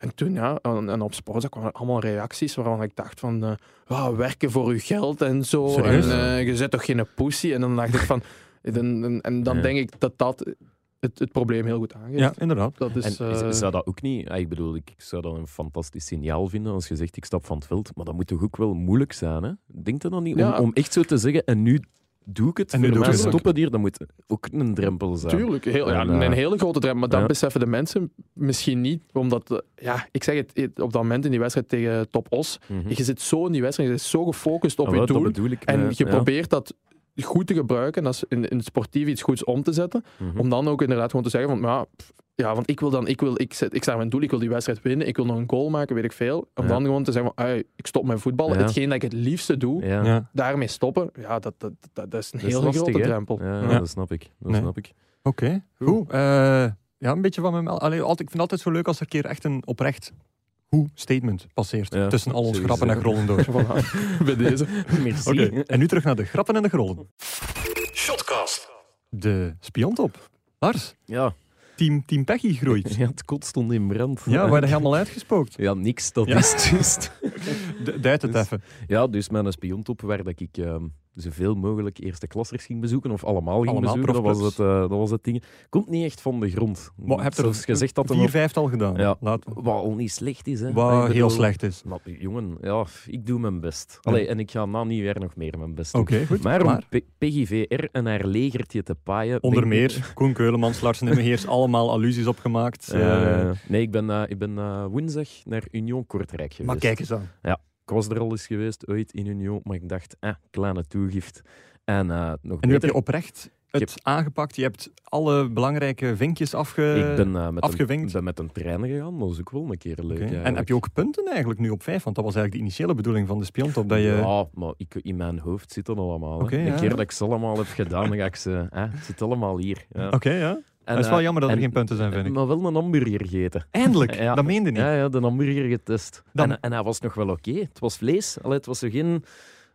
En toen, ja, en, op sport kwamen allemaal reacties waarvan ik dacht van, uh, ja, werken voor uw geld en zo. En uh, je zet toch geen pussy? En dan dacht ik van, [laughs] en, en dan denk ik dat dat het, het probleem heel goed aangeeft. Ja, inderdaad. Dat is, en, uh, zou dat ook niet, ik bedoel, ik zou dat een fantastisch signaal vinden als je zegt ik stap van het veld, maar dat moet toch ook wel moeilijk zijn, hè? Denk je dan niet? Om, om echt zo te zeggen, en nu doe ik het. En nu mij stoppen hier, dat moet ook een drempel zijn. Tuurlijk, heel, ja, een hele grote drempel. Maar dat beseffen de mensen misschien niet. Omdat, ja, ik zeg het, op dat moment in die wedstrijd tegen Top Os, mhm. je zit zo in die wedstrijd, je zit zo gefocust op ah, je doel. Ik, en je probeert dat goed te gebruiken, als in, in het sportief iets goeds om te zetten. Mhm. Om dan ook inderdaad gewoon te zeggen van, ja, ja, want ik wil dan, ik wil, ik, zet, ik sta mijn doel, ik wil die wedstrijd winnen, ik wil nog een goal maken, weet ik veel. Om dan gewoon te zeggen van, ik stop met voetballen. Hetgeen dat ik het liefste doe, daarmee stoppen, ja, dat, dat, dat, dat is een heel grote drempel. Ja, dat snap ik. Dat snap ik. Oké, goed. Uh, ja, een beetje van mijn... Allee, altijd, ik vind het altijd zo leuk als er een keer echt een oprecht hoe statement passeert tussen al onze grappen en grollen door. [laughs] Bij deze. Merci. En nu terug naar de grappen en de grollen. Shotcast. De spiontop. Lars. Ja. Team, team Peggy groeit. Ja, het kot stond in brand. Ja, waar helemaal uitgespookt. Ja, niks, dat is juist. [laughs] Duid het dus, even. Ja, dus mijn spiontop waar dat ik... Uh, zoveel mogelijk eerste klassers ging bezoeken, of allemaal ging bezoeken, dat was, het, uh, dat was het ding. Komt niet echt van de grond. Maar heb er gezegd dat vier, vijftal gedaan? Ja, Laat... wat al niet slecht is. Hè. Wat heel slecht is. Jongen, ja, ik doe mijn best. Allee, en ik ga na nieuwjaar nog meer mijn best doen. Goed. Maar om PGVR en haar legertje te paaien... Onder meer, Koen Keulemans, Larsen en Meheers, allemaal allusies opgemaakt. Uh, nee, ik ben, ik ben woensdag naar Union Kortrijk geweest. Maar kijk eens aan. Ja, was er al eens geweest, ooit in Union, maar ik dacht, eh, kleine toegift. En, uh, nog en nu heb je oprecht het aangepakt. Je hebt alle belangrijke vinkjes afge... ik ben, uh, met afgevinkt. Een, ben met een trein gegaan, dat was ook wel een keer leuk. En heb je ook punten eigenlijk nu op vijf? Want dat was eigenlijk de initiële bedoeling van de spiontop. Dat je... Ja, maar ik, in mijn hoofd zit dat allemaal. Okay, een keer dat ik ze allemaal heb gedaan, dan ga ik ze... het zit allemaal hier. Ja. Oké, ja. En, het is wel eh, jammer dat er geen punten zijn, vind ik. Maar wel een hamburger gegeten. Eindelijk? [laughs] Dat meende niet. Ja, ja de hamburger getest. En, en hij was nog wel oké. Het was vlees. Allee, het was zo geen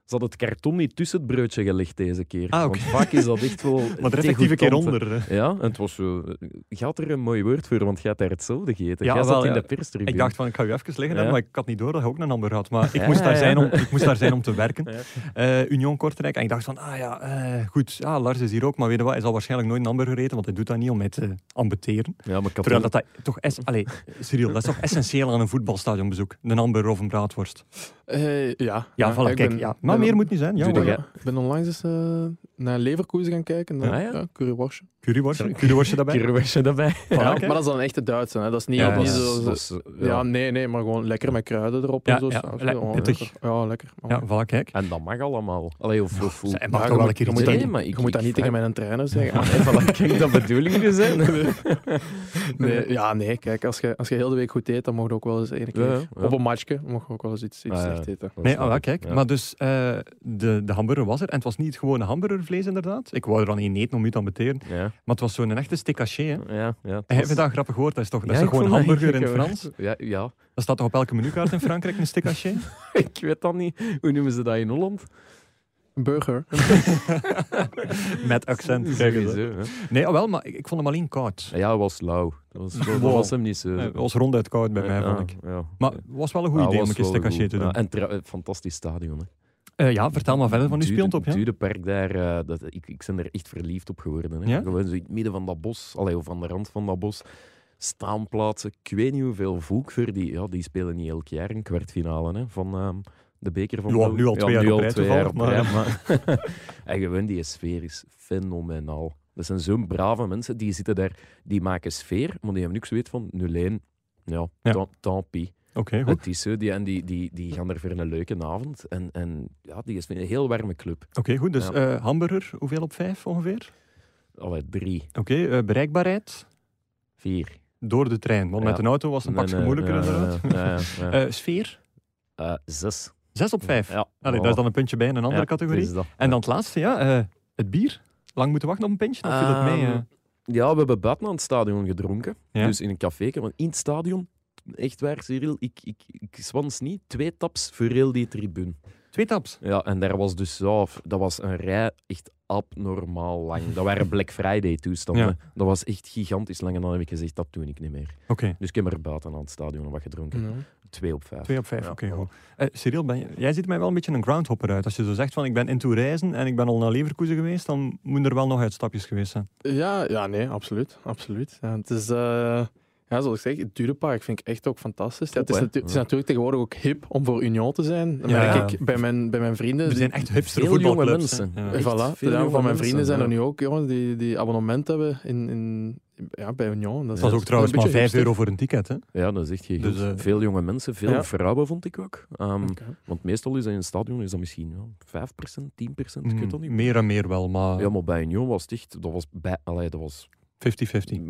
ze had het karton niet tussen het broodje gelegd deze keer. Ah, Want vaak is dat echt wel... [laughs] maar er effectief een keer onder. Ja, en het was zo... Gaat er een mooi woord voor, want gaat daar hetzelfde gegeten. Ja, zat in de perstribune. Ik dacht van, ik ga u even liggen, ja. maar ik had niet door dat je ook een hamburger had. Maar ik, moest, daar zijn om, ik moest daar zijn om te werken. [laughs] Uh, Union Kortrijk. En ik dacht van, ah ja, uh, goed, ja, Lars is hier ook. Maar weet je wat, hij zal waarschijnlijk nooit een hamburger eten, want hij doet dat niet om mij te ambeteren. Ja, maar Terwijl dat, dat toch... Es Allee, serieus, dat is toch essentieel aan een voetbalstadionbezoek? Een hamburger of een braadworst? Uh, ja. Ja, voilà, kijk. Ja. Maar meer moet niet zijn. Ja, ik ben onlangs eens uh, naar Leverkusen gaan kijken. Naar, ah, ja? Ja curryworstje. Curryworstje, curryworstje daarbij. Curryworstje daarbij. Ja, maar dat is dan echt de Duitse. Hè. Dat is niet, ja, niet zo... Is, ja. nee, nee, maar gewoon lekker met kruiden erop. en zo. Ja, oh, lekker. Ja, lekker. Ja, voilà, kijk. En dat mag allemaal. Allee, of, of, of, mag toch wel een keer moet dat, maar Je moet dat niet tegen mijn trainer zeggen. Nee, [laughs] voilà, kijk, dat bedoeling dus. [laughs] nee, ja, nee, kijk, als je, als je heel de week goed eet, dan mag je ook wel eens een keer... Op een matchje mag je ook wel eens iets, iets slecht eten. Nee, ah, kijk. Maar dus, de, de hamburger was er. En het was niet gewoon hamburgervlees, inderdaad. Ik wou er dan niet eten om u te ambeteren. Ja. Maar het was zo'n echte steak haché. Ja, ja, was... Heb je dat grappig gehoord? Dat is toch, dat is toch gewoon hamburger in Frans? Ja, ja. Dat staat toch op elke menukaart in Frankrijk, een steak haché? [laughs] ik weet dat niet. Hoe noemen ze dat in Holland? Burger. [laughs] Met accent. Sowieso, nee, oh wel, maar ik, ik, vond hem alleen koud. Ja, hij was lauw. Dat was, dat was hem niet zo. Het was ronduit koud bij mij, vond ik. Ja. Maar het was wel een goed idee om een keer haché te doen. en een fantastisch stadion. Hè. Uh, ja, vertel maar verder van uw speeltop. Het Dudepark daar, uh, dat, ik, ik ben er echt verliefd op geworden. Hè. Ja? Gewoon zo in het midden van dat bos, allee, of aan de rand van dat bos, staanplaatsen. Ik weet niet hoeveel volk voor die, ja, die spelen niet elk jaar een kwartfinale hè, van uh, de beker van ja, Nu al twee ja, jaar op rij toevallig. Maar... maar... [laughs] en gewoon die sfeer is fenomenaal. Dat zijn zo'n brave mensen, die zitten daar, die maken sfeer, maar die hebben niks weet van 0-1. Ja, ja. tant pis. Oké, goed. Het is zo, die, en die, die, die gaan er voor een leuke avond. En, en ja, die is een heel warme club. Oké, goed. Dus ja. uh, hamburger, hoeveel op vijf ongeveer? Allee, drie. Oké, okay, uh, bereikbaarheid? Vier. Door de trein, want ja. met een auto was het een pakje moeilijker inderdaad. uh, [laughs] sfeer? zes. Zes op vijf? Ja. Allee, daar is dan een puntje bij in een andere categorie. En dan het laatste, ja, het bier. Lang moeten wachten op een pintje? Of viel het mee? Um, ja, we hebben buiten aan het stadion gedronken. Dus in een café. Want in het stadion echt waar, Cyril, ik, ik, ik zwans niet. Twee taps voor heel die tribune. Twee taps? Ja, en daar was dus zo, dat was een rij echt abnormaal lang. Dat waren Black Friday toestanden. Dat was echt gigantisch lang. En dan heb ik gezegd, dat doe ik niet meer. Oké. Dus ik heb er buiten aan het stadion wat gedronken. Twee op vijf. Twee op vijf, oké. Okay, uh, Cyril, ben je, jij ziet mij wel een beetje een groundhopper uit. Als je zo zegt van ik ben into reizen en ik ben al naar Leverkusen geweest, dan moeten er wel nog uitstapjes geweest zijn. Ja, ja nee, absoluut. absoluut. Ja, het is... Uh ja, zoals ik zeg, het Dudepark vind ik echt ook fantastisch. Ja, het, is het, is natuurlijk tegenwoordig ook hip om voor Union te zijn. Dat merk ik bij mijn, bij mijn vrienden. Er zijn echt hipster Veel jonge mensen. Ja. Voilà. Veel van mijn vrienden zijn er nu ook jongens die, die abonnement hebben in, in, ja, bij Union. Dat, is ook trouwens maar 5 euro voor een ticket. Hè? Ja, dat is echt geen dus, uh, Veel jonge mensen, veel ja. vrouwen vond ik ook. Um, okay. Want meestal is dat in een stadion is dat misschien ja, 5%, 10%, mm, ik weet dat niet. Meer en meer wel, maar... Ja, maar bij Union was het echt... Dat was, bij, allee, dat was 50-50.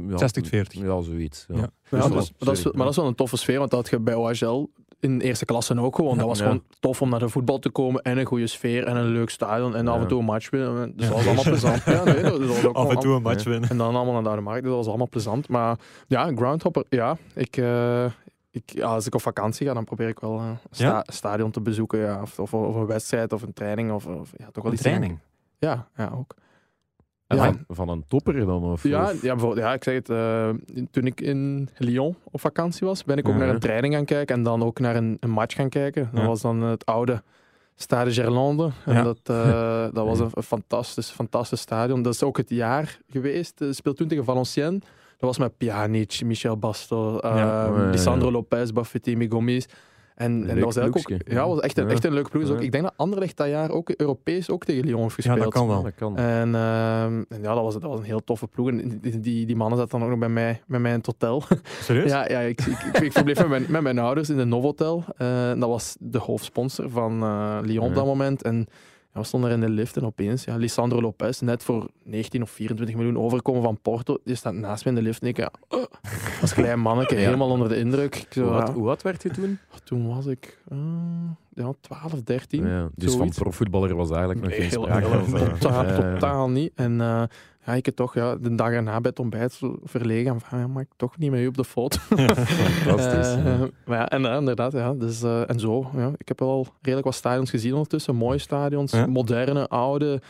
Ja, 60-40. Ja, zoiets. Ja. Ja. Dus ja dus, dat is, maar dat is wel een toffe sfeer, want dat had je bij OHL in eerste klasse ook gewoon. Dat was gewoon tof om naar de voetbal te komen en een goede sfeer en een leuk stadion en af en toe een match winnen. Dus dat was allemaal plezant. Ja, nee, dat was ook [laughs] af en toe een match winnen. En dan allemaal naar de markt, dat was allemaal plezant. Maar ja, groundhopper, ja, ik... Uh, ik, als ik op vakantie ga, dan probeer ik wel een sta stadion te bezoeken. Ja, of, of, of, een wedstrijd of een training. Of, of ja, toch wel een training? Ja, ja, ook. Ja. Van, een topper dan? Of, ja, ja, ja, ik zeg het. Uh, toen ik in Lyon op vakantie was, ben ik ook naar een training gaan kijken en dan ook naar een, een match gaan kijken. Dat was dan het oude Stade Gerlande. En dat, uh, [laughs] dat was een, fantastisch, fantastisch stadion. Dat is ook het jaar geweest. Uh, speelt toen tegen Valenciennes. Dat was met Pjanic, Michel Basto, uh, Lisandro Lopez, Buffetti, Gomis. En, en dat was eigenlijk ook, ja, was echt, een, echt een leuke ploeg. Dus ook, ik denk dat Anderlecht dat jaar ook Europees ook tegen Lyon heeft gespeeld. Ja, dat kan wel. Dat kan. En, uh, en, ja, dat was, dat was een heel toffe ploeg. En die, die, die mannen zaten dan ook nog bij mij, bij mij in het hotel. [laughs] Serieus? ja, ja ik, ik, ik, ik verbleef met mijn, met mijn ouders in de Novotel. Uh, dat was de hoofdsponsor van uh, Lyon op dat moment. En we stonden er in de lift en opeens, ja, Lisandro Lopez, net voor 19 of 24 miljoen overkomen van Porto, die staat naast me in de lift en ik, ja, uh, als klein manneke, [laughs] helemaal onder de indruk. Zo, hoe, oud, werd je toen? Toen was ik uh, ja, 12, 13. Ja, dus zoiets. van profvoetballer was eigenlijk nog geen sprake. Totaal, totaal niet. En uh, ja, ik heb toch ja, de dag erna bij het ontbijt verlegen van, ja, mag ik toch niet mee op de foto. [laughs] Fantastisch. uh, [laughs] maar ja, en uh, inderdaad, ja, dus, uh, en zo. Ja, ik heb wel redelijk wat stadions gezien ondertussen. Mooie stadions, moderne, oude,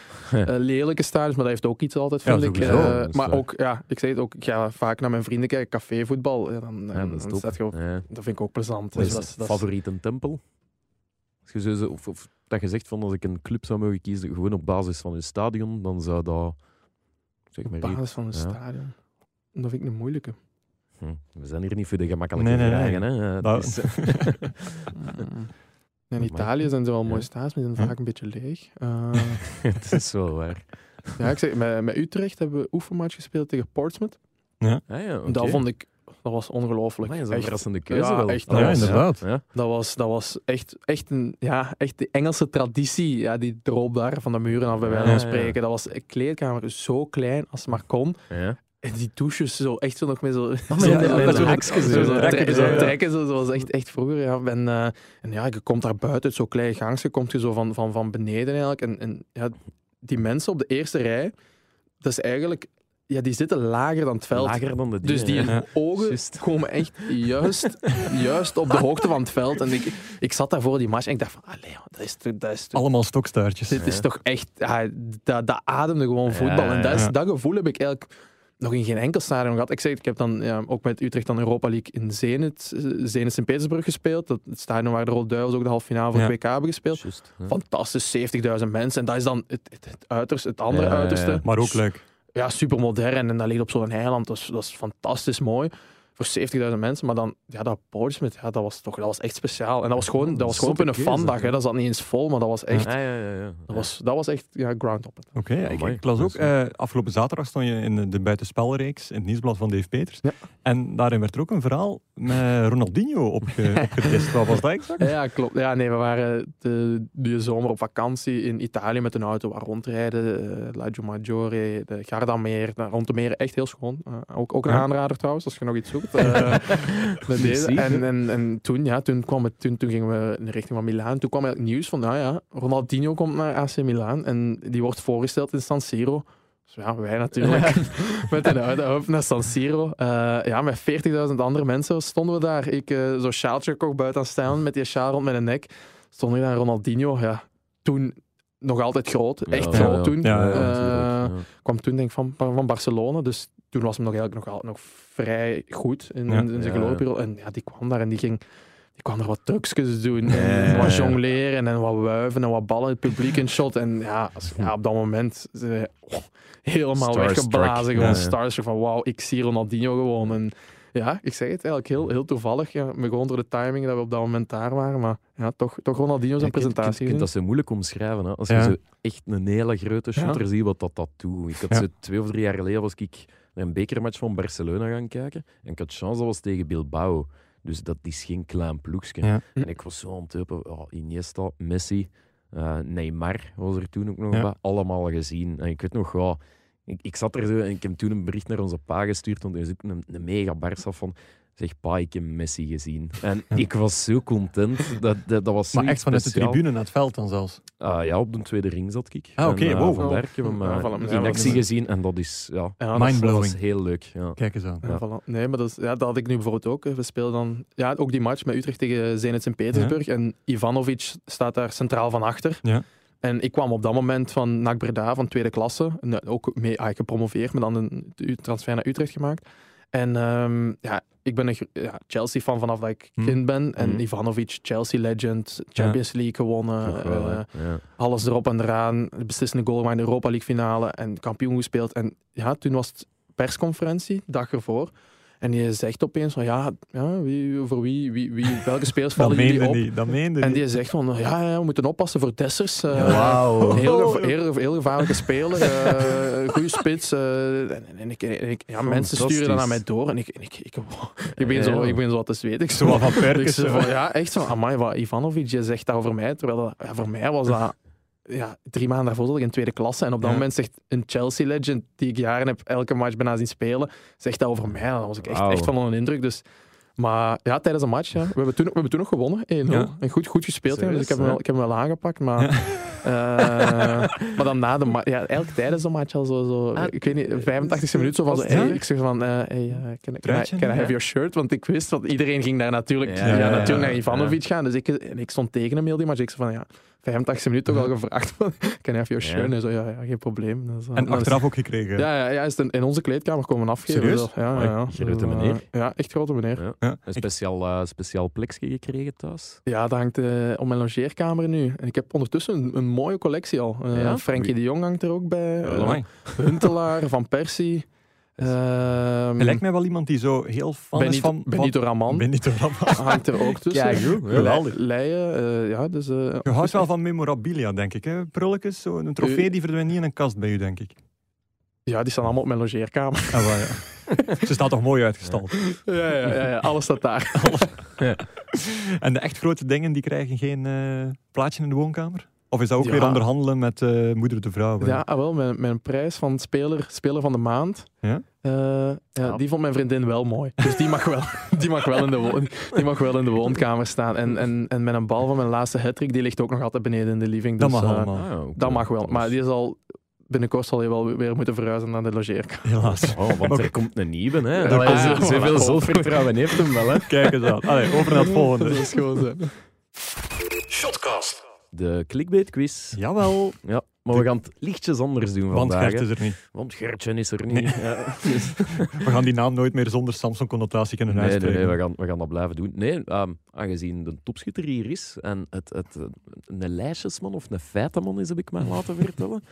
lelijke stadions, maar dat heeft ook iets altijd, vind ja, ik. Dus, maar ook, ja, ik zei het ook, ik ga vaak naar mijn vrienden kijken, cafévoetbal. Ja, dan, dat, dan je, dat vind ik ook plezant. Wat is dus dat, favoriete tempel? Als je zo, of, of dat je zegt van als ik een club zou mogen kiezen, gewoon op basis van een stadion, dan zou dat Zeg maar Op basis van een ja. stadion. Dat vind ik een moeilijke. Hm. We zijn hier niet voor de gemakkelijke nee, nee, vragen. Nee. Hè? Dat is... [laughs] in Italië zijn ze wel mooie stadions, maar die zijn vaak een beetje leeg. Uh... [laughs] Het is wel waar. Ja, ik zeg, met, met Utrecht hebben we oefenmatch gespeeld tegen Portsmouth. Ja. Ah, ja okay. Dat vond ik dat was ongelooflijk. Dat is een verrassende keuze ja, wel. Echt, ja, inderdaad. Ja. Dat was, dat was echt, echt, een, ja, echt de Engelse traditie. Ja, die droop daar van de muren af bij wijze van spreken. Dat was een kleedkamer zo klein als het maar kon. En die douches zo echt zo nog met zo... Oh, [laughs] zo, ja, ja, zo, hakjes, zo, zo, trekken, zo, trekken, zo, zoals echt, echt vroeger. Ja. En, uh, en ja, je komt daar buiten, zo'n klein gangje, komt je zo van, van, van beneden eigenlijk. En, en ja, die mensen op de eerste rij, dat is eigenlijk ja, die zitten lager dan het veld. Lager dan de Dus die [laughs] ogen Just. komen echt juist, juist op de hoogte van het veld. En ik, ik zat daar voor die match en ik dacht van, allee, dat is, dat is Allemaal stokstaartjes. Dit is toch echt, ja, dat, dat ademde gewoon voetbal. En dat, is, dat gevoel heb ik eigenlijk nog in geen enkel stadion gehad. Ik zeg, ik heb dan ja, ook met Utrecht dan Europa League in Zenit, Zenit Sint-Petersburg gespeeld. Dat, het stadion waar de Rode Duivels ook de halve finale van het WK hebben gespeeld. Just, Fantastisch, 70.000 mensen. En dat is dan het, het, het uiterste, het andere uiterste. Maar ook leuk ja, super modern en dat ligt op zo'n eiland. Dat is, dat is fantastisch mooi voor 70.000 mensen. Maar dan, ja, dat Portsmouth, ja, dat was toch dat was echt speciaal. En dat was gewoon, dat was gewoon op een fandag. Hè. Dat zat niet eens vol, maar dat was echt. Ja, ja, ja, ja. Dat, was, dat was echt ja, ground op. Oké, okay, ja, ik, ik, las ook, uh, afgelopen zaterdag stond je in de buitenspelreeks in het nieuwsblad van Dave Peters. Ja. En daarin werd er ook een verhaal met Ronaldinho opge, [laughs] opgetist. Wat was dat exact? Ja, klopt. Ja, nee, we waren de, die zomer op vakantie in Italië met een auto waar rondrijden. Uh, Lago Maggiore, de Gardameer, rond de meren. Echt heel schoon. Uh, ook, ook een aanrader trouwens, als je nog iets zoekt. Uh, [laughs] met deze. En, en, en toen, ja, toen, kwam het, toen, toen gingen we in de richting van Milaan. Toen kwam het nieuws van, nou ja, Ronaldinho komt naar AC Milan en die wordt voorgesteld in San Siro. Dus ja, wij natuurlijk [laughs] met een oude hoofd naar San Siro. Uh, ja, met 40.000 andere mensen stonden we daar. Ik uh, zo'n sjaaltje kocht buiten aan staan met die sjaal rond mijn nek. Stond ik daar Ronaldinho. Ja, toen nog altijd groot. Echt ja, groot ja, toen. Ja, kwam toen denk ik van, van Barcelona. Dus toen was hem nog eigenlijk nog, nog vrij goed in, in, in zijn geloofperiode. En ja, die kwam daar en die ging die kwam er wat trucjes doen. En wat jongleren en wat wuiven en wat ballen het publiek in shot. En ja, als, ja op dat moment uh, oh, helemaal weggeblazen. Gewoon ja, starstruck van wauw, ik zie Ronaldinho gewoon. En Ja, ik zeg het eigenlijk heel, heel toevallig. Ja. Gewoon door de timing dat we op dat moment daar waren. Maar ja, toch, toch Ronaldinho zijn presentatie. Ik vind dat zo moeilijk omschrijven. Hè? Als je zo echt een hele grote shotter ziet, wat dat, dat doet. Ik had zo twee of drie jaar geleden was ik naar een bekermatch van Barcelona gaan kijken. En ik had chance, dat was tegen Bilbao. Dus dat is geen klein ploegje. En ik was zo aan het oh, Iniesta, Messi, uh, Neymar was er toen ook nog bij. Allemaal gezien. En ik weet nog, ja, ik, ik, zat er zo en ik heb toen een bericht naar onze pa gestuurd, want er zit een, een mega Barça van. Zeg, pa, ik heb Messi gezien. En [laughs] ik was zo content. Dat, dat, dat was maar echt vanuit de tribune naar het veld dan zelfs? Uh, ja, op de tweede ring zat ik. Ah, oké, okay, wow. Vandaar, ik heb hem uh, in actie gezien en dat is ja, ja mindblowing. Heel leuk. Ja. Kijk eens aan. Ja. Nee, maar dat, is, ja, dat had ik nu bijvoorbeeld ook. We spelen dan ja, ook die match met Utrecht tegen Zenit Sint-Petersburg. En Ivanovic staat daar centraal van achter. Ja. En ik kwam op dat moment van NAC Breda, van tweede klasse. En ook mee ah, gepromoveerd, maar dan een transfer naar Utrecht gemaakt. En um, ja, ik ben een ja, Chelsea-fan vanaf dat ik hm. kind ben. En hm. Ivanovic, Chelsea-legend, Champions League gewonnen. Wel, uh, ja. Alles erop en eraan. De beslissende goal maar in de Europa League finale. En kampioen gespeeld. En ja, toen was het persconferentie, dag ervoor. En je zegt opeens van ja, ja wie, voor wie, wie, wie welke spelers vallen jullie op? Dat meende en die zegt van ja, ja, we moeten oppassen voor Tessers. Uh, wow. heel, heel, heel, gevaarlijke speler, uh, goede spits. Uh, en, ik, en ik, ja, mensen sturen dan naar mij door en ik, en ik, ik, ik, ben, zo, ik ben zo wat te zweten. Ik zo [laughs] van perkens. Ja, echt zo. Amai, wat Ivanovic, je zegt dat over mij. Terwijl ja, voor mij was dat ja, drie maanden daarvoor zat ik in tweede klasse. En op dat moment zegt een Chelsea-legend, die ik jaren heb elke match bijna zien spelen, zegt dat over mij. Dan was ik echt, echt van onder indruk. Dus, maar ja, tijdens een match, ja. we, hebben toen, we hebben toen nog gewonnen, 1-0. En goed, goed gespeeld, dus ik heb, hem wel, ik heb hem wel aangepakt. Maar, uh, maar dan na de match, ja, eigenlijk tijdens de match al zo, zo ah, ik weet niet, 85e minuut zo van, zo, hey, ik zeg van, uh, hey, uh, can, can, I, can I have your shirt? Want ik wist, dat iedereen ging daar natuurlijk, ja, natuurlijk naar Ivanovic gaan. Dus ik, en ik stond tegen hem heel die match. Ik zei van, ja 85 minuten toch al gevraagd van, kan je even je shirt? En zo, ja, ja, geen probleem. Dus, en achteraf ook gekregen? Ja, ja, ja is in onze kleedkamer komen afgeven. Serieus? Dus, ja, ja, Grote dus, meneer? ja, echt grote meneer. Een speciaal, uh, speciaal plekje gekregen thuis? Ja, dat hangt uh, om mijn logeerkamer nu. En ik heb ondertussen een, een mooie collectie al. Uh? Frenkie de Jong hangt er ook bij. Huntelaar, Van Persie. Um, lijkt mij wel iemand die zo heel fan Benito, is van... Benito Raman. Benito Raman. [laughs] Hangt er ook tussen. Kijk, geweldig. Leien, uh, ja, dus... Uh, je houdt wel van memorabilia, denk ik. Hè? Prulletjes, zo een trofee die verdwijnt niet in een kast bij u, denk ik. Ja, die staan allemaal op mijn logeerkamer. Ah, ja. Ze staat toch mooi uitgestald. Ja, ja, ja, ja, alles staat daar. [laughs] ja. En de echt grote dingen, die krijgen geen uh, plaatje in de woonkamer? Of is dat ook weer onderhandelen met uh, moeder de vrouw? Ja, ah, wel, mijn, mijn prijs van speler, speler van de maand. Ja? Uh, ja, die vond mijn vriendin wel mooi. Dus die mag wel, [laughs] die mag wel, in, de die mag wel in de woonkamer staan. En, en, en met een bal van mijn laatste hattrick, die ligt ook nog altijd beneden in de living. Dus, dat mag uh, allemaal. Ah, dat mag wel. Maar die is al binnenkort zal je wel weer moeten verhuizen naar de logeerkamer. Helaas. Oh, want er komt een nieuwe, hè? Ah, zoveel zelfvertrouwen heeft hem wel, hè? Kijk eens aan. Allee, over naar het volgende. [laughs] Dat is gewoon zo. Shotcast de clickbait quiz. Jawel. Ja, maar we gaan het lichtjes anders doen Want vandaag. Gert is er niet. Want Gertje is er niet. Ja, dus. [laughs] We gaan die naam nooit meer zonder Samsung-connotatie kunnen nee, uitspreken. Nee, nee, we gaan, we gaan dat blijven doen. Nee, um, aangezien de topschutter hier is en het, het, een lijstjesman of een feitenman is, heb ik mij laten [laughs] vertellen.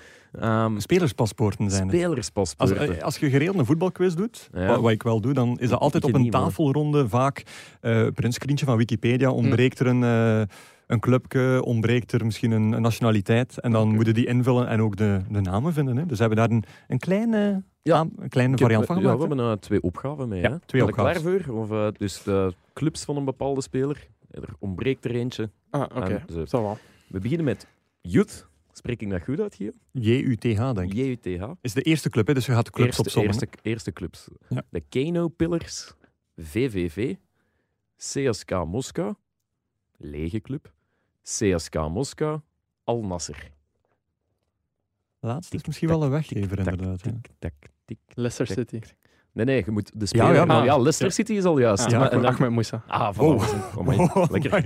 Um, spelerspaspoorten zijn Spelerspaspoorten. Als, eh, als je geregeld een voetbalquiz doet, wat, wat, ik wel doe, dan is dat altijd op een tafelronde vaak uh, een screentje van Wikipedia ontbreekt er een... Uh, een clubje, ontbreekt er misschien een, een nationaliteit. En dan moeten die invullen en ook de, de namen vinden. Hè. Dus we hebben daar een, een kleine, ja. een kleine variant van gemaakt. Ja, we hebben uh, twee opgaven mee. Ja, hè. twee opgaven. klaar voor? Of, uh, dus de clubs van een bepaalde speler. Er ontbreekt er eentje. Ah, oké. Okay. We beginnen met Youth. Spreek ik dat goed uit hier? J-U-T-H, denk ik. J-U-T-H. Is de eerste club, hè? dus je gaat de clubs eerste, opzommen. Eerste, eerste clubs. Ja. De Kano Pillars, VVV, CSK Moskou, lege club, CSK Moskou, Al Nasser. Laatste is misschien wel een weggever, inderdaad. Leicester City. Nee, nee, je moet de speler... Ja, ja, maar, ja Leicester City is al juist. Ja, en Ahmed Moussa. Ah, voilà. Oh. [laughs] Oh, lekker.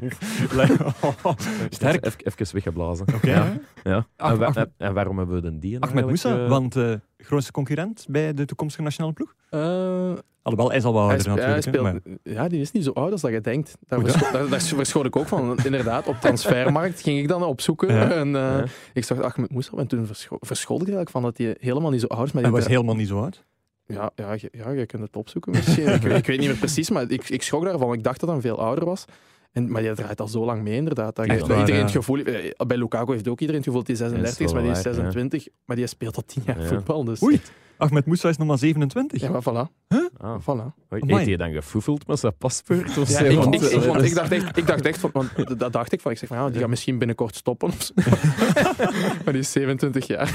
Sterk. Even, even weggeblazen. Oké. Okay, ja. ja. En, wa en, waarom hebben we de die Ahmed Moussa, uh... want uh, grootste concurrent bij de toekomstige nationale ploeg? Uh, Alhoewel, hij is al wel ouder natuurlijk. Hij speelt, maar... Ja, die is niet zo oud als dat je denkt. Daar, verscho daar, daar verschoot ik ook van. Inderdaad, op transfermarkt ging ik dan opzoeken. Ja. En uh, ja. ik zag Ahmed Moussa en toen verscho verschoot ik eigenlijk van dat hij helemaal niet zo oud is. hij was helemaal niet zo oud? Ja, ja, ja, je kunt het opzoeken misschien. ik, ik, weet niet meer precies, maar ik, ik schrok daarvan. Ik dacht dat hij veel ouder was. En, maar die draait al zo lang mee, inderdaad. Dat waar, iedereen ja. het gevoel, eh, bij Lukaku heeft ook iedereen het gevoel dat hij 36 is, maar die is 26. Maar die speelt al 10 jaar voetbal. Dus. Oei. Ahmed Moussa is nog maar 27. Ja, maar voilà. Huh? Ah. voilà. Heeft hij dan gefoefeld met zijn paspoort? Of ja, ik, ik, ik, want ik dacht echt, [laughs] ik dacht echt van, want dat dacht ik van, ik zeg van, ja, die gaat misschien binnenkort stoppen. [laughs] maar die is 27 jaar.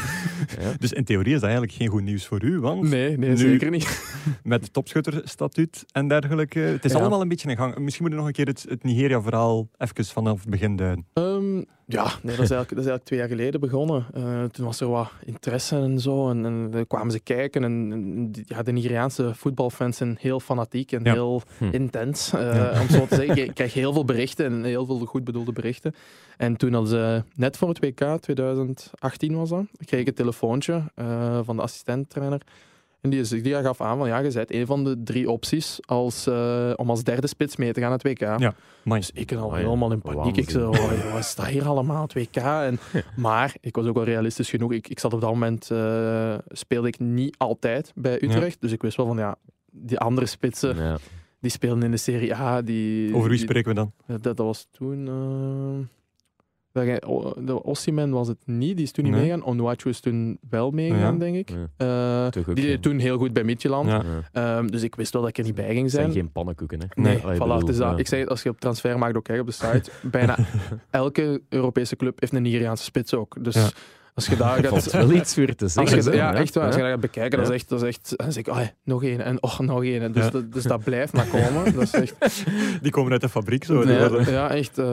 Ja. Dus in theorie is dat eigenlijk geen goed nieuws voor u, want nee, nee zeker niet. [laughs] Met stopschutterstatuut en dergelijke. Het is ja. allemaal een beetje in gang. Misschien moeten we nog een keer het, het Nigeria-verhaal even vanaf het begin duiden. Um, ja, nee, dat, is eigenlijk, dat is eigenlijk twee jaar geleden begonnen. Uh, toen was er wat interesse en zo. En, en dan kwamen ze kijken. En, en ja, de Nigeriaanse voetbalfans zijn heel fanatiek en ja. heel hm. intens. Uh, ja. Om zo te zeggen, ik krijg heel veel berichten en heel veel goed bedoelde berichten. En toen hadden ze net voor het WK, 2018 was dat, kreeg ik een telefoontje uh, van de assistenttrainer. En die, die gaf aan van ja, je bent een van de drie opties als, uh, om als derde spits mee te gaan naar het WK. Ja, dus ik al oh, helemaal in paniek. Ik zei, oh, wat is dat hier allemaal, het WK? En, maar ik was ook wel realistisch genoeg. Ik, ik zat op dat moment, uh, speelde ik niet altijd bij Utrecht. Ja. Dus ik wist wel van ja, die andere spitsen, ja. die speelden in de Serie A. Die, Over wie die, spreken we dan? Dat, dat was toen... Uh, de Ossiman was het niet, die is toen niet nee. meegegaan. Onuachu is toen wel meegegaan, ja. denk ik. Ja. Uh, die deed toen heel goed bij Midtjylland. Ja. Um, dus ik wist wel dat ik er niet bij ging zijn. Het zijn geen pannenkoeken, hè? Nee, nee. Voilà, bedoel, dat. Ik zeg als je op transfermarkt ook kijkt op de site, bijna [laughs] elke Europese club heeft een Nigeriaanse spits ook. Dus als je daar [laughs] gaat... wel iets voor te zeggen. Als je, ja, echt waar. Als je dat gaat bekijken, dat is echt... Dat is echt dan zeg ik, oh, nog één en oh, nog één. Dus, dat, dus dat blijft maar komen. [laughs] Dat is echt... Die komen uit de fabriek zo. Nee, ja, ja, echt. Uh,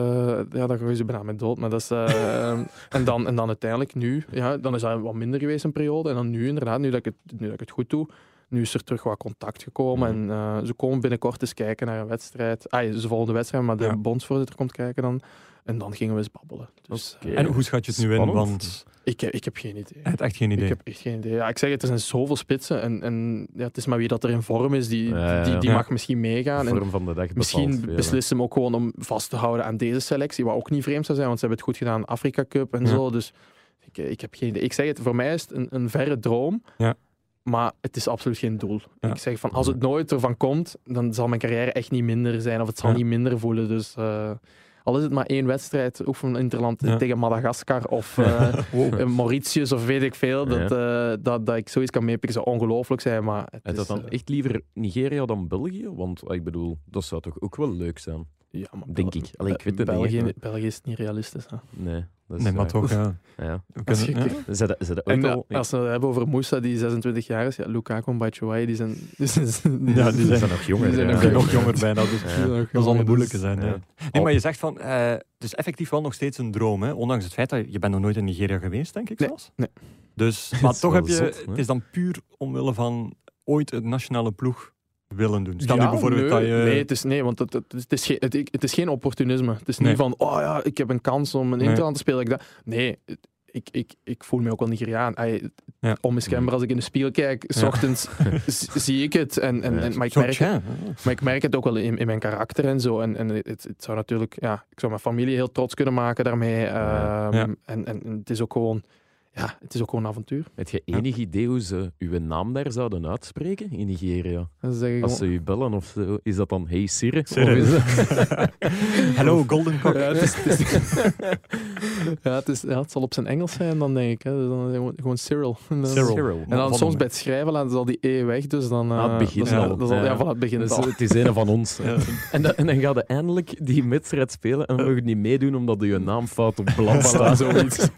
ja, dan gaan ze bijna met dood. Maar dat is, uh, en, dan, en dan uiteindelijk nu, ja, dan is dat wat minder geweest een periode. En dan nu inderdaad, nu dat ik het, nu dat ik het goed doe, nu is er terug wat contact gekomen. Mm. En uh, ze komen binnenkort eens kijken naar een wedstrijd. Ah, ze volgen de wedstrijd, maar de ja. bondsvoorzitter komt kijken dan. En dan gingen we eens babbelen. Dus, okay. En hoe schat je het nu in? Want... Ik, heb, ik heb geen idee. Hebt echt geen idee? Ik heb echt geen idee. Ja, ik zeg het, er zijn zoveel spitsen. En, en ja, het is maar wie dat er in vorm is, die, ja, die, die mag misschien meegaan. De vorm van de dag misschien beslissen hem ook gewoon om vast te houden aan deze selectie. Wat ook niet vreemd zou zijn, want ze hebben het goed gedaan Afrika Cup en zo. Dus ik, ik heb geen idee. Ik zeg het, voor mij is het een, een verre droom. Ja. Maar het is absoluut geen doel. Ik zeg van, als het nooit ervan komt, dan zal mijn carrière echt niet minder zijn. Of het zal niet minder voelen. Dus... Uh, al is het maar één wedstrijd, ook van Interland ja. tegen Madagaskar of uh, [laughs] wow. Mauritius of weet ik veel, dat, ja. uh, dat, dat ik zoiets kan meepikken zou ongelooflijk zijn. Maar het is dat dan echt liever Nigeria dan België? Want ik bedoel, dat zou toch ook wel leuk zijn? Ja, maar denk ik. Allee, ik weet het België, niet. België is niet realistisch. Hè? Nee. nee, maar toch, ja. ja. Als, [laughs] je, ja. Zet, zet en, al, als we het hebben over Moussa, die 26 jaar is, ja, Lukaku en Batshuayi, die zijn... Die zijn, die ja, die zijn, zijn nog jonger. Die zijn nog, nog jonger bijna, dus dat zal een moeilijke zijn. Dus, nee, maar je zegt van, uh, het is effectief wel nog steeds een droom, hè? ondanks het feit dat je, bent nog nooit in Nigeria geweest, denk ik nee, zelfs. Nee. Dus, [laughs] maar toch heb je, zot, het is dan puur omwille van ooit het nationale ploeg willen doen. Stel ja, nu bijvoorbeeld nee, dat je... nee, het is, nee, want het, het, het, is geen, het, het, is geen opportunisme. Het is niet nee. van, oh ja, ik heb een kans om een Nee. interland te spelen. Ik dat. Nee, ik, ik, ik voel me ook wel Nigeriaan. Ay, Ja. Onmiskenbaar als ik in de spiegel kijk, s ochtends [laughs] zie ik het. En, en, en, maar, ik merk, tja. maar ik merk het ook wel in, in mijn karakter en zo. En, en het, het zou natuurlijk, ja, ik zou mijn familie heel trots kunnen maken daarmee. Ehm, en, en het is ook gewoon, ja, het is ook gewoon een avontuur. Heb je enig idee hoe ze uw naam daar zouden uitspreken in Nigeria? Als gewoon- ze u bellen of zo, is dat dan Hey Siri? [laughs] Hello, Golden Cock. Ja, het, is, het, is- [laughs] [laughs] ja, het, is, ja, het zal op zijn Engels zijn dan, denk ik. Hè. Dus dan gewoon, gewoon Cyril. [laughs] En dan, Cyril. En dan soms bij het schrijven laten ze al die E weg, dus dan... Ah, het eh, al. al- Ja. ja, voilà, het Dus al. het is een van ons. Ja. En, dan- en dan gaat je eindelijk die wedstrijd spelen en mogen niet meedoen omdat je naam fout op blad staat. zoiets.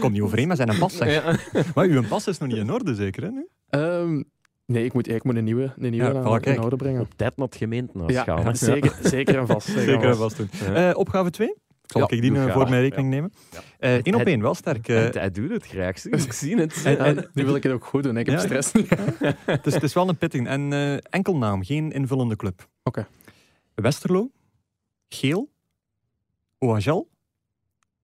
Komt niet overeen met zijn pas, zeg. Ja. Maar uw pas is nog niet in orde, zeker, hè, nu? Ehm, nee, ik moet, ik moet een nieuwe, een nieuwe Ja, aan- voilà, in orde brengen. Op tijd naar het gemeentehuis Ja, gaan. [laughs] zeker, zeker en vast. Zeker, Zeker en vast. doen. Ja. Eh, opgave 2? Zal Ja, ik die eh, voor mijn rekening nemen? Ja. Eén op één, wel sterk. eh. Hij, hij doet het graag, zie. ik zie het. En- Nu wil ik het ook goed doen, ik heb Ja. stress. [laughs] het, is, het is wel een pitting. En eh, enkel naam, geen invullende club. Oké. Westerlo, Geel, Oajal,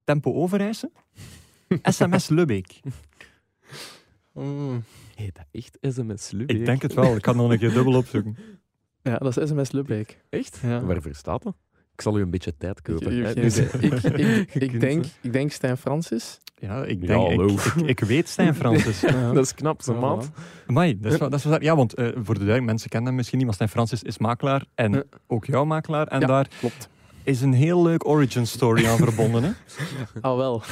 Tempo Overijse, [laughs] SMS Lubbeek. Mm. Heet dat echt SMS Lubeek? Ik denk het wel. Ik kan nog een keer dubbel opzoeken. Ja, dat is SMS Lubbeek. Echt? Ja. Waarvoor staat dat? Ik zal u een beetje tijd kopen. Ik- Dus, [laughs] ik- ik- [laughs] ik- Ik denk, ik denk Stijn Francis. Ja, ik denk, ik, ik, weet Stijn [laughs] Francis. Dat is knap, zo maat. Amai, dat is, dat is, ja, want uh, voor de duidelijk, mensen kennen hem misschien niet, maar Stijn Francis is makelaar en ook jouw makelaar. En daar klopt is een heel leuk origin story aan verbonden. Hè? Al wel.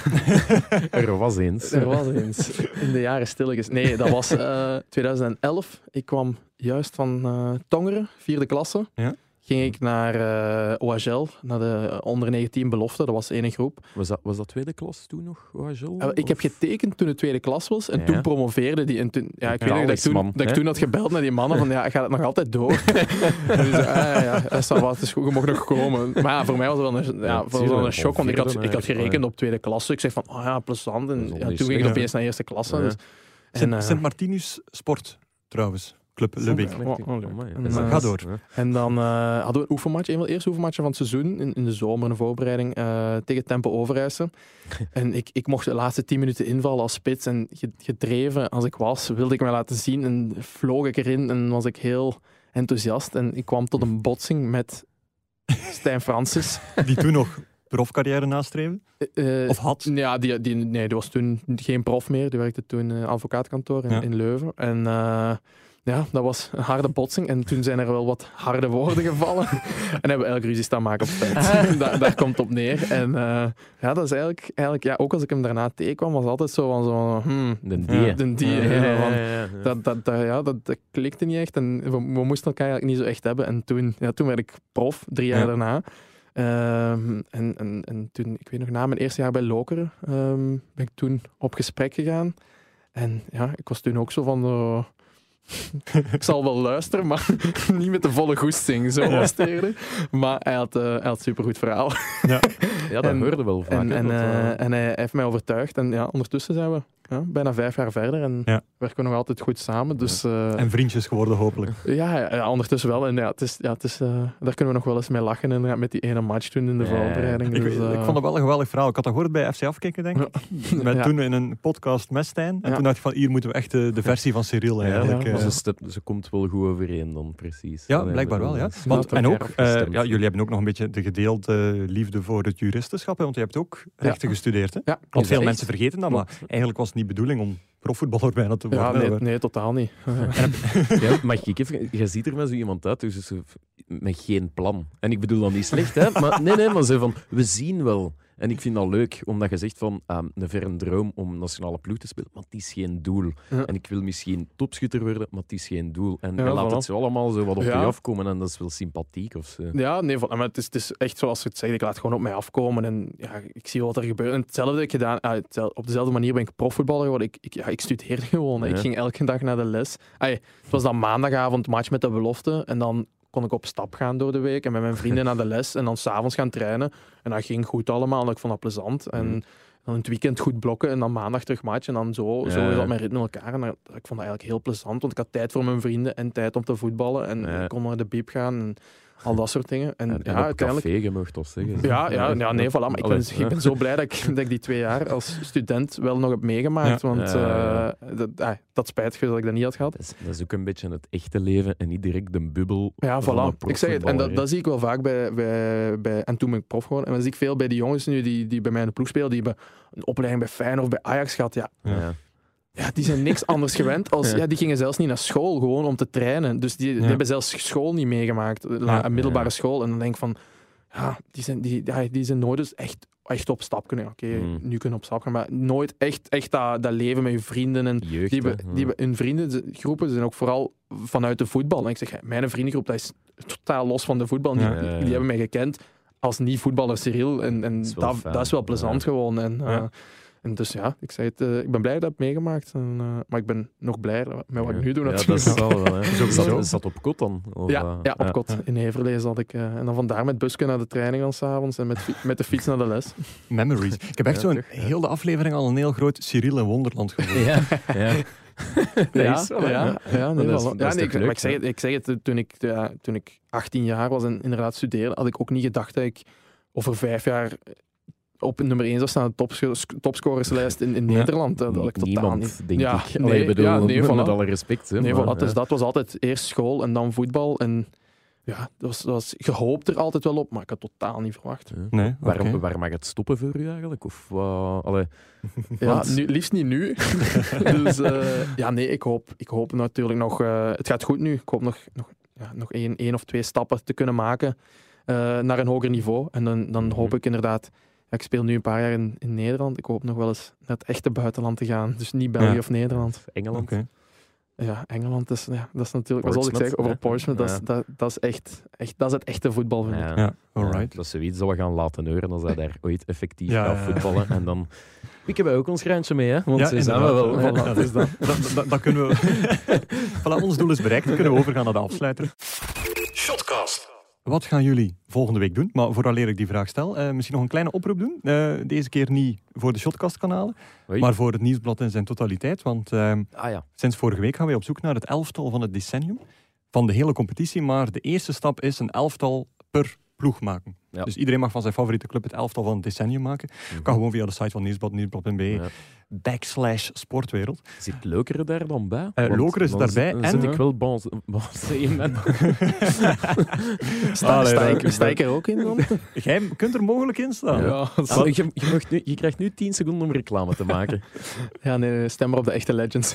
er was eens. Er was eens. In de jaren stilletjes. Nee, dat was uh, eh, 2011. Ik kwam juist van uh, Tongeren, vierde klasse. Ja ging ik naar uh, eh, OHL, naar de onder 19 belofte. Dat was één groep. Was dat, was dat tweede klas toen nog, OHL? Uh, ik heb getekend toen het tweede klas was en toen promoveerde die. En toen, ja, ik weet nog dat, ik toen, dat ik toen had gebeld naar die mannen van ja, gaat het nog altijd door? en [laughs] zei, ah, ja, dat is wat, is goed, je mag nog komen. Maar ja, voor mij was het wel een, ja, ja, wel een shock, want ik had, ik had gerekend op tweede klasse. Ik zeg van, oh ja, plezant. En ja, toen ging ik opeens naar eerste klasse. Dus, en, Sint-Martinus Sport, trouwens. Club Lubbing. Oh, oh, en, ga door. En dan uh, hadden we een oefenmatch, een van de eerste oefenmatchen van het seizoen, in, in de zomer, een voorbereiding, uh, tegen Tempo Overijssen. [laughs] en ik, ik mocht de laatste tien minuten invallen als spits en gedreven als ik was, wilde ik me laten zien en vloog ik erin en was ik heel enthousiast. En ik kwam tot een botsing met [laughs] Stijn Francis. Die toen nog profcarrière nastreven? Uh, of had? Ja, die, die, nee, die was toen geen prof meer. Die werkte toen in advocaatkantoor in, in Leuven. En ja, dat was een harde botsing. En toen zijn er wel wat harde woorden [laughs] gevallen. en hebben we eigenlijk ruzie staan maken op het [laughs] daar, daar komt op neer. En uh, ja, dat is eigenlijk, eigenlijk ja, ook als ik hem daarna tegenkwam, was het altijd zo van zo... Hmm, de die. De die. Ja, dat, dat, dat, ja, dat, dat klikte niet echt. En we, we, moesten elkaar eigenlijk niet zo echt hebben. En toen, ja, toen werd ik prof, drie jaar daarna. Um, en, en, en toen, ik weet nog, na mijn eerste jaar bij Lokeren um, ben ik toen op gesprek gegaan. En ja, ik was toen ook zo van... Uh, [laughs] ik zal wel luisteren, maar [laughs] niet met de volle goesting, zo was het eerder. Maar hij had, uh, hij had supergoed verhaal. Ja, ja dat en, hoorde wel vaak. En, en, uh, en, hij heeft mij overtuigd. En ja, ondertussen zijn we ja, bijna vijf jaar verder en werken we nog altijd goed samen. Dus, uh, en vriendjes geworden, hopelijk. Ja, ja, ondertussen wel. En ja, het is, ja, het is, daar kunnen we nog wel eens mee lachen inderdaad, met die ene match toen in de voorbereiding. Ik, dus, ik, vond het wel een geweldig verhaal. Ik had dat gehoord bij FC Afkikken, denk ik. Met toen in een podcast met Stijn. En toen dacht ik van, hier moeten we echt de, de versie van Cyril eigenlijk. Ja, ze, ze, komt wel goed overeen dan, precies. Ja, blijkbaar wel, ja. Want, en ook, ja, jullie hebben ook nog een beetje de gedeelde liefde voor het juristenschap, want je hebt ook rechten gestudeerd. Hè? Ja, want veel mensen vergeten dat, maar eigenlijk was het niet de bedoeling om profvoetballer bijna te worden. Ja, nee, nee totaal niet. [laughs] ja, mag ik even, je ziet er met zo iemand uit, dus met geen plan. En ik bedoel dat niet slecht, hè? Maar, nee, nee, maar zo van, we zien wel. En ik vind dat leuk, omdat je zegt van um, een verre droom om nationale ploeg te spelen, maar het is geen doel. En ik wil misschien topschutter worden, maar het is geen doel. En ja, laat het zo allemaal zo wat op je afkomen en dat is wel sympathiek of zo. Ja, nee, maar het is, het is echt zoals je het zegt, ik laat gewoon op mij afkomen en ja, ik zie wat er gebeurt. En hetzelfde heb ik gedaan, ah, op dezelfde manier ben ik profvoetballer geworden. Ik, ik, ja, ik studeerde gewoon. Ik ging elke dag naar de les. het was dan maandagavond match met de belofte en dan kon ik op stap gaan door de week en met mijn vrienden naar de les en dan s'avonds gaan trainen. En dat ging goed allemaal en ik vond dat plezant. En mhm. dan het weekend goed blokken en dan maandag terug match en dan zo, zo is dat mijn ritme elkaar. En ik vond dat eigenlijk heel plezant, want ik had tijd voor mijn vrienden en tijd om te voetballen en ik kon naar de biep gaan. En, al dat soort dingen. En, ja, uiteindelijk. Café, je mag toch zeggen. Ja, ja, ja, nee, voilà. Maar ik ben, ik ben zo blij dat ik, [laughs] dat ik die twee jaar als student wel nog heb meegemaakt. Want uh, dat, ah, dat spijt me dat ik dat niet had gehad. Dat is, dat is, ook een beetje het echte leven en niet direct de bubbel. Ja, voilà. Ik zeg het, en dat, dat, zie ik wel vaak bij, bij, bij. En toen ben ik prof geworden. En dat zie ik veel bij die jongens nu die, die bij mij in de ploeg spelen. Die hebben een opleiding bij Feyenoord of bij Ajax gehad. Ja. ja. Ja, die zijn niks anders [laughs] gewend. Als, ja. die gingen zelfs niet naar school, gewoon om te trainen. Dus die, die hebben zelfs school niet meegemaakt, een middelbare school. En dan denk ik van, ja, die zijn, die, die zijn nooit dus echt, echt op stap kunnen. Oké, hmm. nu kunnen op stap gaan, maar nooit echt, echt dat, dat leven met je vrienden. En Jeugd, die, die hun vriendengroepen zijn ook vooral vanuit de voetbal. En ik zeg, mijn vriendengroep dat is totaal los van de voetbal. Die, die, hebben mij gekend als niet-voetballer Cyril. En, en dat, dat, is wel plezant gewoon. En, uh, en dus ja, ik, zei het, uh, ik ben blij dat ik het meegemaakt. En, uh, maar ik ben nog blijer met wat ik nu doe natuurlijk. Ja, dat is wel, hè. [laughs] zat, zat op kot dan? Of, ja, uh, ja, op kot. In Heverlee zat ik. en dan vandaar met busken naar de training dan s'avonds en met, met de fiets naar de les. [laughs] Memories. Ik heb echt zo'n heel de aflevering al een heel groot Cyril en Wonderland gevoeld. Ja, [laughs] ja. ja, ja, ja, nee, dat is, dat ja, nee, ik, maar ik zeg het, ik zeg het toen, ik, ja, toen ik 18 jaar was en inderdaad studeerde, had ik ook niet gedacht dat ik over vijf jaar op nummer 1 zou staan, de topscorerslijst in, in Nederland. Dat ik totaal Niemand, niet. denk ja, ik. Nee, bedoel, ja, nee, met alle respect. Hè, nee, maar, voilà, dus dat was altijd eerst school en dan voetbal. En ja, dat was, dat was, je hoopt er altijd wel op, maar ik had totaal niet verwacht. Ja. Nee, waarom, okay. waar mag het stoppen voor u eigenlijk? Of, uh, allee, ja, nu, liefst niet nu. [laughs] dus uh, ja, nee, ik hoop, ik hoop natuurlijk nog... Uh, het gaat goed nu. Ik hoop nog, nog, ja, nog één, één of twee stappen te kunnen maken naar een hoger niveau. En dan, dan hoop mhm. ik inderdaad... Ik speel nu een paar jaar in, in Nederland. Ik hoop nog wel eens naar het echte buitenland te gaan. Dus niet België of Nederland. Engeland. Okay. Ja, Engeland is, ja, dat is natuurlijk, wat zal ik zeggen over Portsmouth? Dat, is, dat, dat, is echt, echt, dat is het echte voetbal, vind ja. ik. Ja, alright. dat is zoiets dat we gaan laten horen als hij daar ooit effectief gaat voetballen. En dan pikken wij ook ons graantje mee, hè? Want ja, zijn we wel. Voilà, dat is [laughs] dat. dat, dat, kunnen we... [laughs] voilà, ons doel is bereikt. Dan kunnen we overgaan naar de afsluiter. Shotcast. Wat gaan jullie volgende week doen? Maar vooraleer ik die vraag stel, uh, misschien nog een kleine oproep doen. Uh, deze keer niet voor de Shotcast-kanalen, maar voor het nieuwsblad in zijn totaliteit. Want uh, ah, ja. sinds vorige week gaan wij op zoek naar het elftal van het decennium. Van de hele competitie, maar de eerste stap is een elftal per ploeg maken. Dus iedereen mag van zijn favoriete club het elftal van het decennium maken. Mm Kan gewoon via de site van Nieuwsblad, nieuwsblad.be, ja. backslash sportwereld. Zit Lokeren daar dan bij? Uh, is daarbij. Dan en ik wel bon, [laughs] bon [laughs] Sta ik er ook in dan? [laughs] Jij kunt er mogelijk in staan. Ja, je, je, mag nu, je, krijgt nu 10 seconden om reclame te maken. ja, nee, stem maar op de echte legends.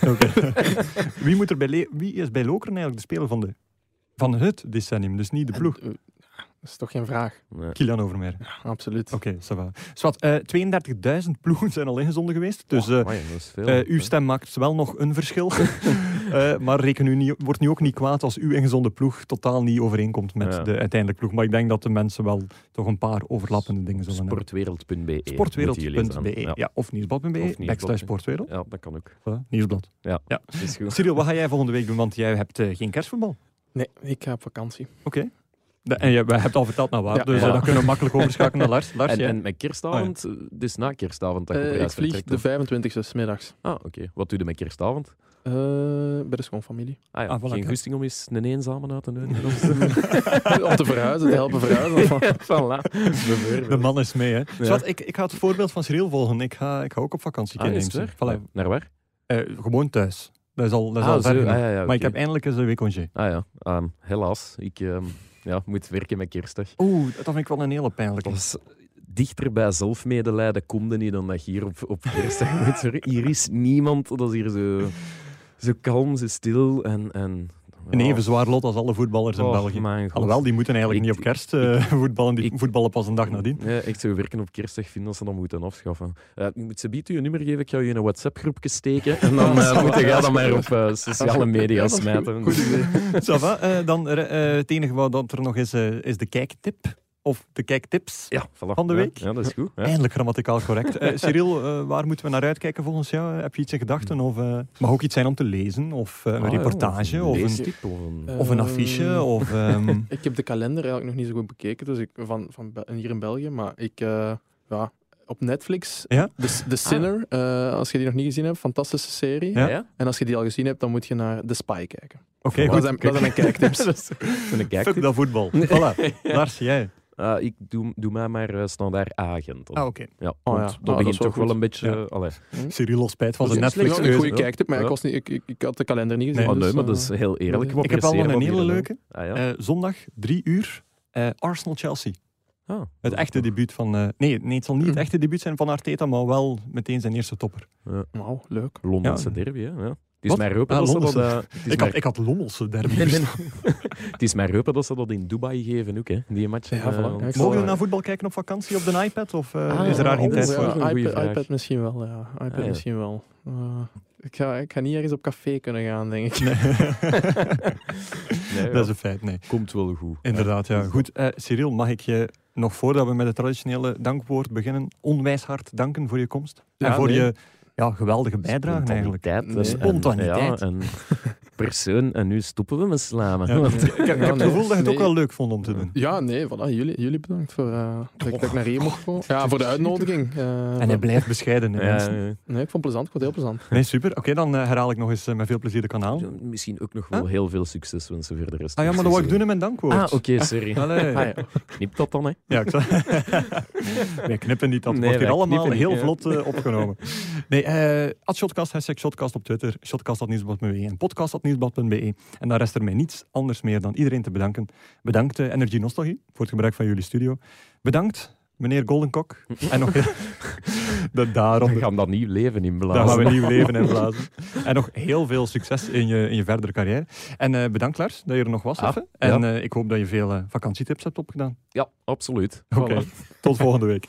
wie, moet er bij wie is bij Lokeren eigenlijk de speler van de van het decennium, dus niet de ploeg. Eh, dat is toch geen vraag. Nee. Kilian Overmeijer. Ja, absoluut. Oké, okay, Swat, uh, 32.000 ploegen zijn al ingezonden geweest. Dus uh, oh, veel, uh, uw stem maakt wel nog een verschil. uh, [laughs] maar reken u niet, wordt nu ook niet kwaad als uw ingezonde ploeg totaal niet overeenkomt met ja. de uiteindelijke ploeg. Maar ik denk dat de mensen wel toch een paar overlappende dingen zullen Sportwereld.be. hebben. Sportwereld.be. Ja. ja. of nieuwsblad.be. Backslash sportwereld. Ja, dat kan ook. nieuwsblad. Ja, ja. Is goed. Cyril, wat ga jij volgende week doen? Want jij hebt geen kerstvoetbal. Nee, ik ga op vakantie. Oké. En je hebt al verteld naar waar, ja, dus ja. dan kunnen we makkelijk overschakelen naar Lars. Lars en, en, met kerstavond, oh, dus na kerstavond dat uh, Ik vlieg de 25e s middags. Ah, oké. Okay. Wat doe je met kerstavond? Uh, bij de schoonfamilie. Ah ja, ah, voilà, geen goesting om eens een eenzame uit te nodigen? [laughs] om te verhuizen, te helpen verhuizen. [laughs] voilà. De man is mee, hè. Ja. Zoals, ik, ik ga het voorbeeld van Cyril volgen. Ik ga, ik ga ook op vakantie. Ah, is voilà. Naar waar? Uh, gewoon thuis. Dat is al, dat is ah, al ver ah, ja, ja, Maar ik heb eindelijk eens een week congé. Ah ja, um, helaas. Ik... Um, ja, moet werken met kerstdag. Oeh, dat vind ik wel een hele pijnlijke. Dat dichter bij zelfmedelijden komt niet dan dat je hier op, op kerstdag [laughs] moet Hier is niemand, dat is hier zo, zo kalm, zo stil en... en een even zwaar lot als alle voetballers in oh, België. Alhoewel, die moeten eigenlijk niet op kerst uh, [laughs] voetballen, die voetballen pas een dag nadien. Ja, echt zo werken op kerstdag vinden dat ze dat moeten afschaffen. Uh, ik moet ze je nummer geven, ik ga je in een WhatsApp-groepje steken en dan uh, moet je dan maar op uh, sociale media smijten. Goed idee. [laughs] dan het enige wat er nog is, is de kijktip of de kijktips ja, van de week. Ja, dat is goed. Eindelijk grammaticaal correct. Uh, [laughs] Cyril, uh, waar moeten we naar uitkijken volgens jou? Heb je iets in gedachten? Of uh, mag ook iets zijn om te lezen? Of een ah, reportage? Ja, of, een, of, een, of een affiche? Of, um... [laughs] ik heb de kalender eigenlijk nog niet zo goed bekeken dus ik, van, van hier in België. Maar ik, ja, op Netflix, ja? The, The Sinner, ah. als je die nog niet gezien hebt, fantastische serie. Ja? En als je die al gezien hebt, dan moet je naar The Spy kijken. Oké, okay, dat, zijn, dat zijn mijn [laughs] kijktips. dat is een kijktip. Fuck dat voetbal. Voilà. Lars, jij? Uh, ik doe, doe mij maar uh, standaard agent. Ah, oké. Ja, oh, ja. dat ah, begint toch wel een beetje... Ja. Uh, hm? Cyril spijt van zijn Netflix. een goede kijktip, maar ik, was niet, ik, ik, ik, had de kalender niet gezien. Nee, dus, nee maar dat is heel eerlijk. Ik heb al een hele leuke. Ah, ja? zondag, drie uur, Arsenal-Chelsea. Ah, het echte debuut van... nee, nee, het zal niet het hm. echte debuut zijn van Arteta, maar wel meteen zijn eerste topper. Ja. Nou, leuk. Londense derby, hè? Ja. Het is mij hopen ah, dat ze dat... Uh, [laughs] ik, had, ik had Lommelse derby. [laughs] [laughs] het is mij hopen dat ze dat in Dubai geven ook, hè, die match. Ja, uh, Mogen we naar voetbal kijken op vakantie op de iPad? Of uh, is er daar geen tijd voor? iPad, iPad, misschien wel, ja. iPad ah, misschien wel. ik, ga, ik ga niet ergens op café kunnen gaan, denk ik. Nee. nee, dat is een feit, nee. Komt wel goed. Inderdaad, ja. Goed, Cyril, mag ik je nog voordat we met het traditionele dankwoord beginnen, onwijs hard danken voor je komst. en voor je ja, geweldige bijdrage eigenlijk. Spontaniteit. En, [laughs] persoon. En nu stoppen we met slaan. Ja, ik, ik, heb het gevoel dat je het ook wel leuk vond om te doen. Ja, nee, voilà. jullie, jullie bedankt voor uh, dat, ik, dat ik naar hier mocht komen. Ja, voor de uitnodiging. Uh, en hij blijft bescheiden. Ja, nee, ik vond het plezant. Ik vond het heel plezant. Nee, super. Oké, dan uh, herhaal ik nog eens met veel plezier de kanaal. Misschien ook nog wel heel veel succes wensen voor de rest. Ah ja, maar dat wil ik doen in mijn dankwoord. Ah, oké, okay, sorry. Ah, ja. Knip dat dan, hè. Ja, ik zal... [laughs] nee, knippen niet. Dat nee, wordt hier allemaal heel vlot opgenomen. Nee, uh, Shotcast, hashtag Shotcast op Twitter, shotcast.nieuwsblad.be en podcast.nieuwsblad.be. En dan rest er mij niets anders meer dan iedereen te bedanken. Bedankt uh, Energy Nostalgie voor het gebruik van jullie studio. Bedankt meneer Goldenkok. [laughs] en nog [laughs] de daarom. We gaan dat nieuw leven inblazen. Daar gaan we nieuw leven inblazen. en nog heel veel succes in je, in je verdere carrière. En uh, bedankt Lars dat je er nog was. Ah, en uh, ik hoop dat je veel uh, vakantietips hebt opgedaan. Ja, absoluut. Oké, okay. tot volgende week.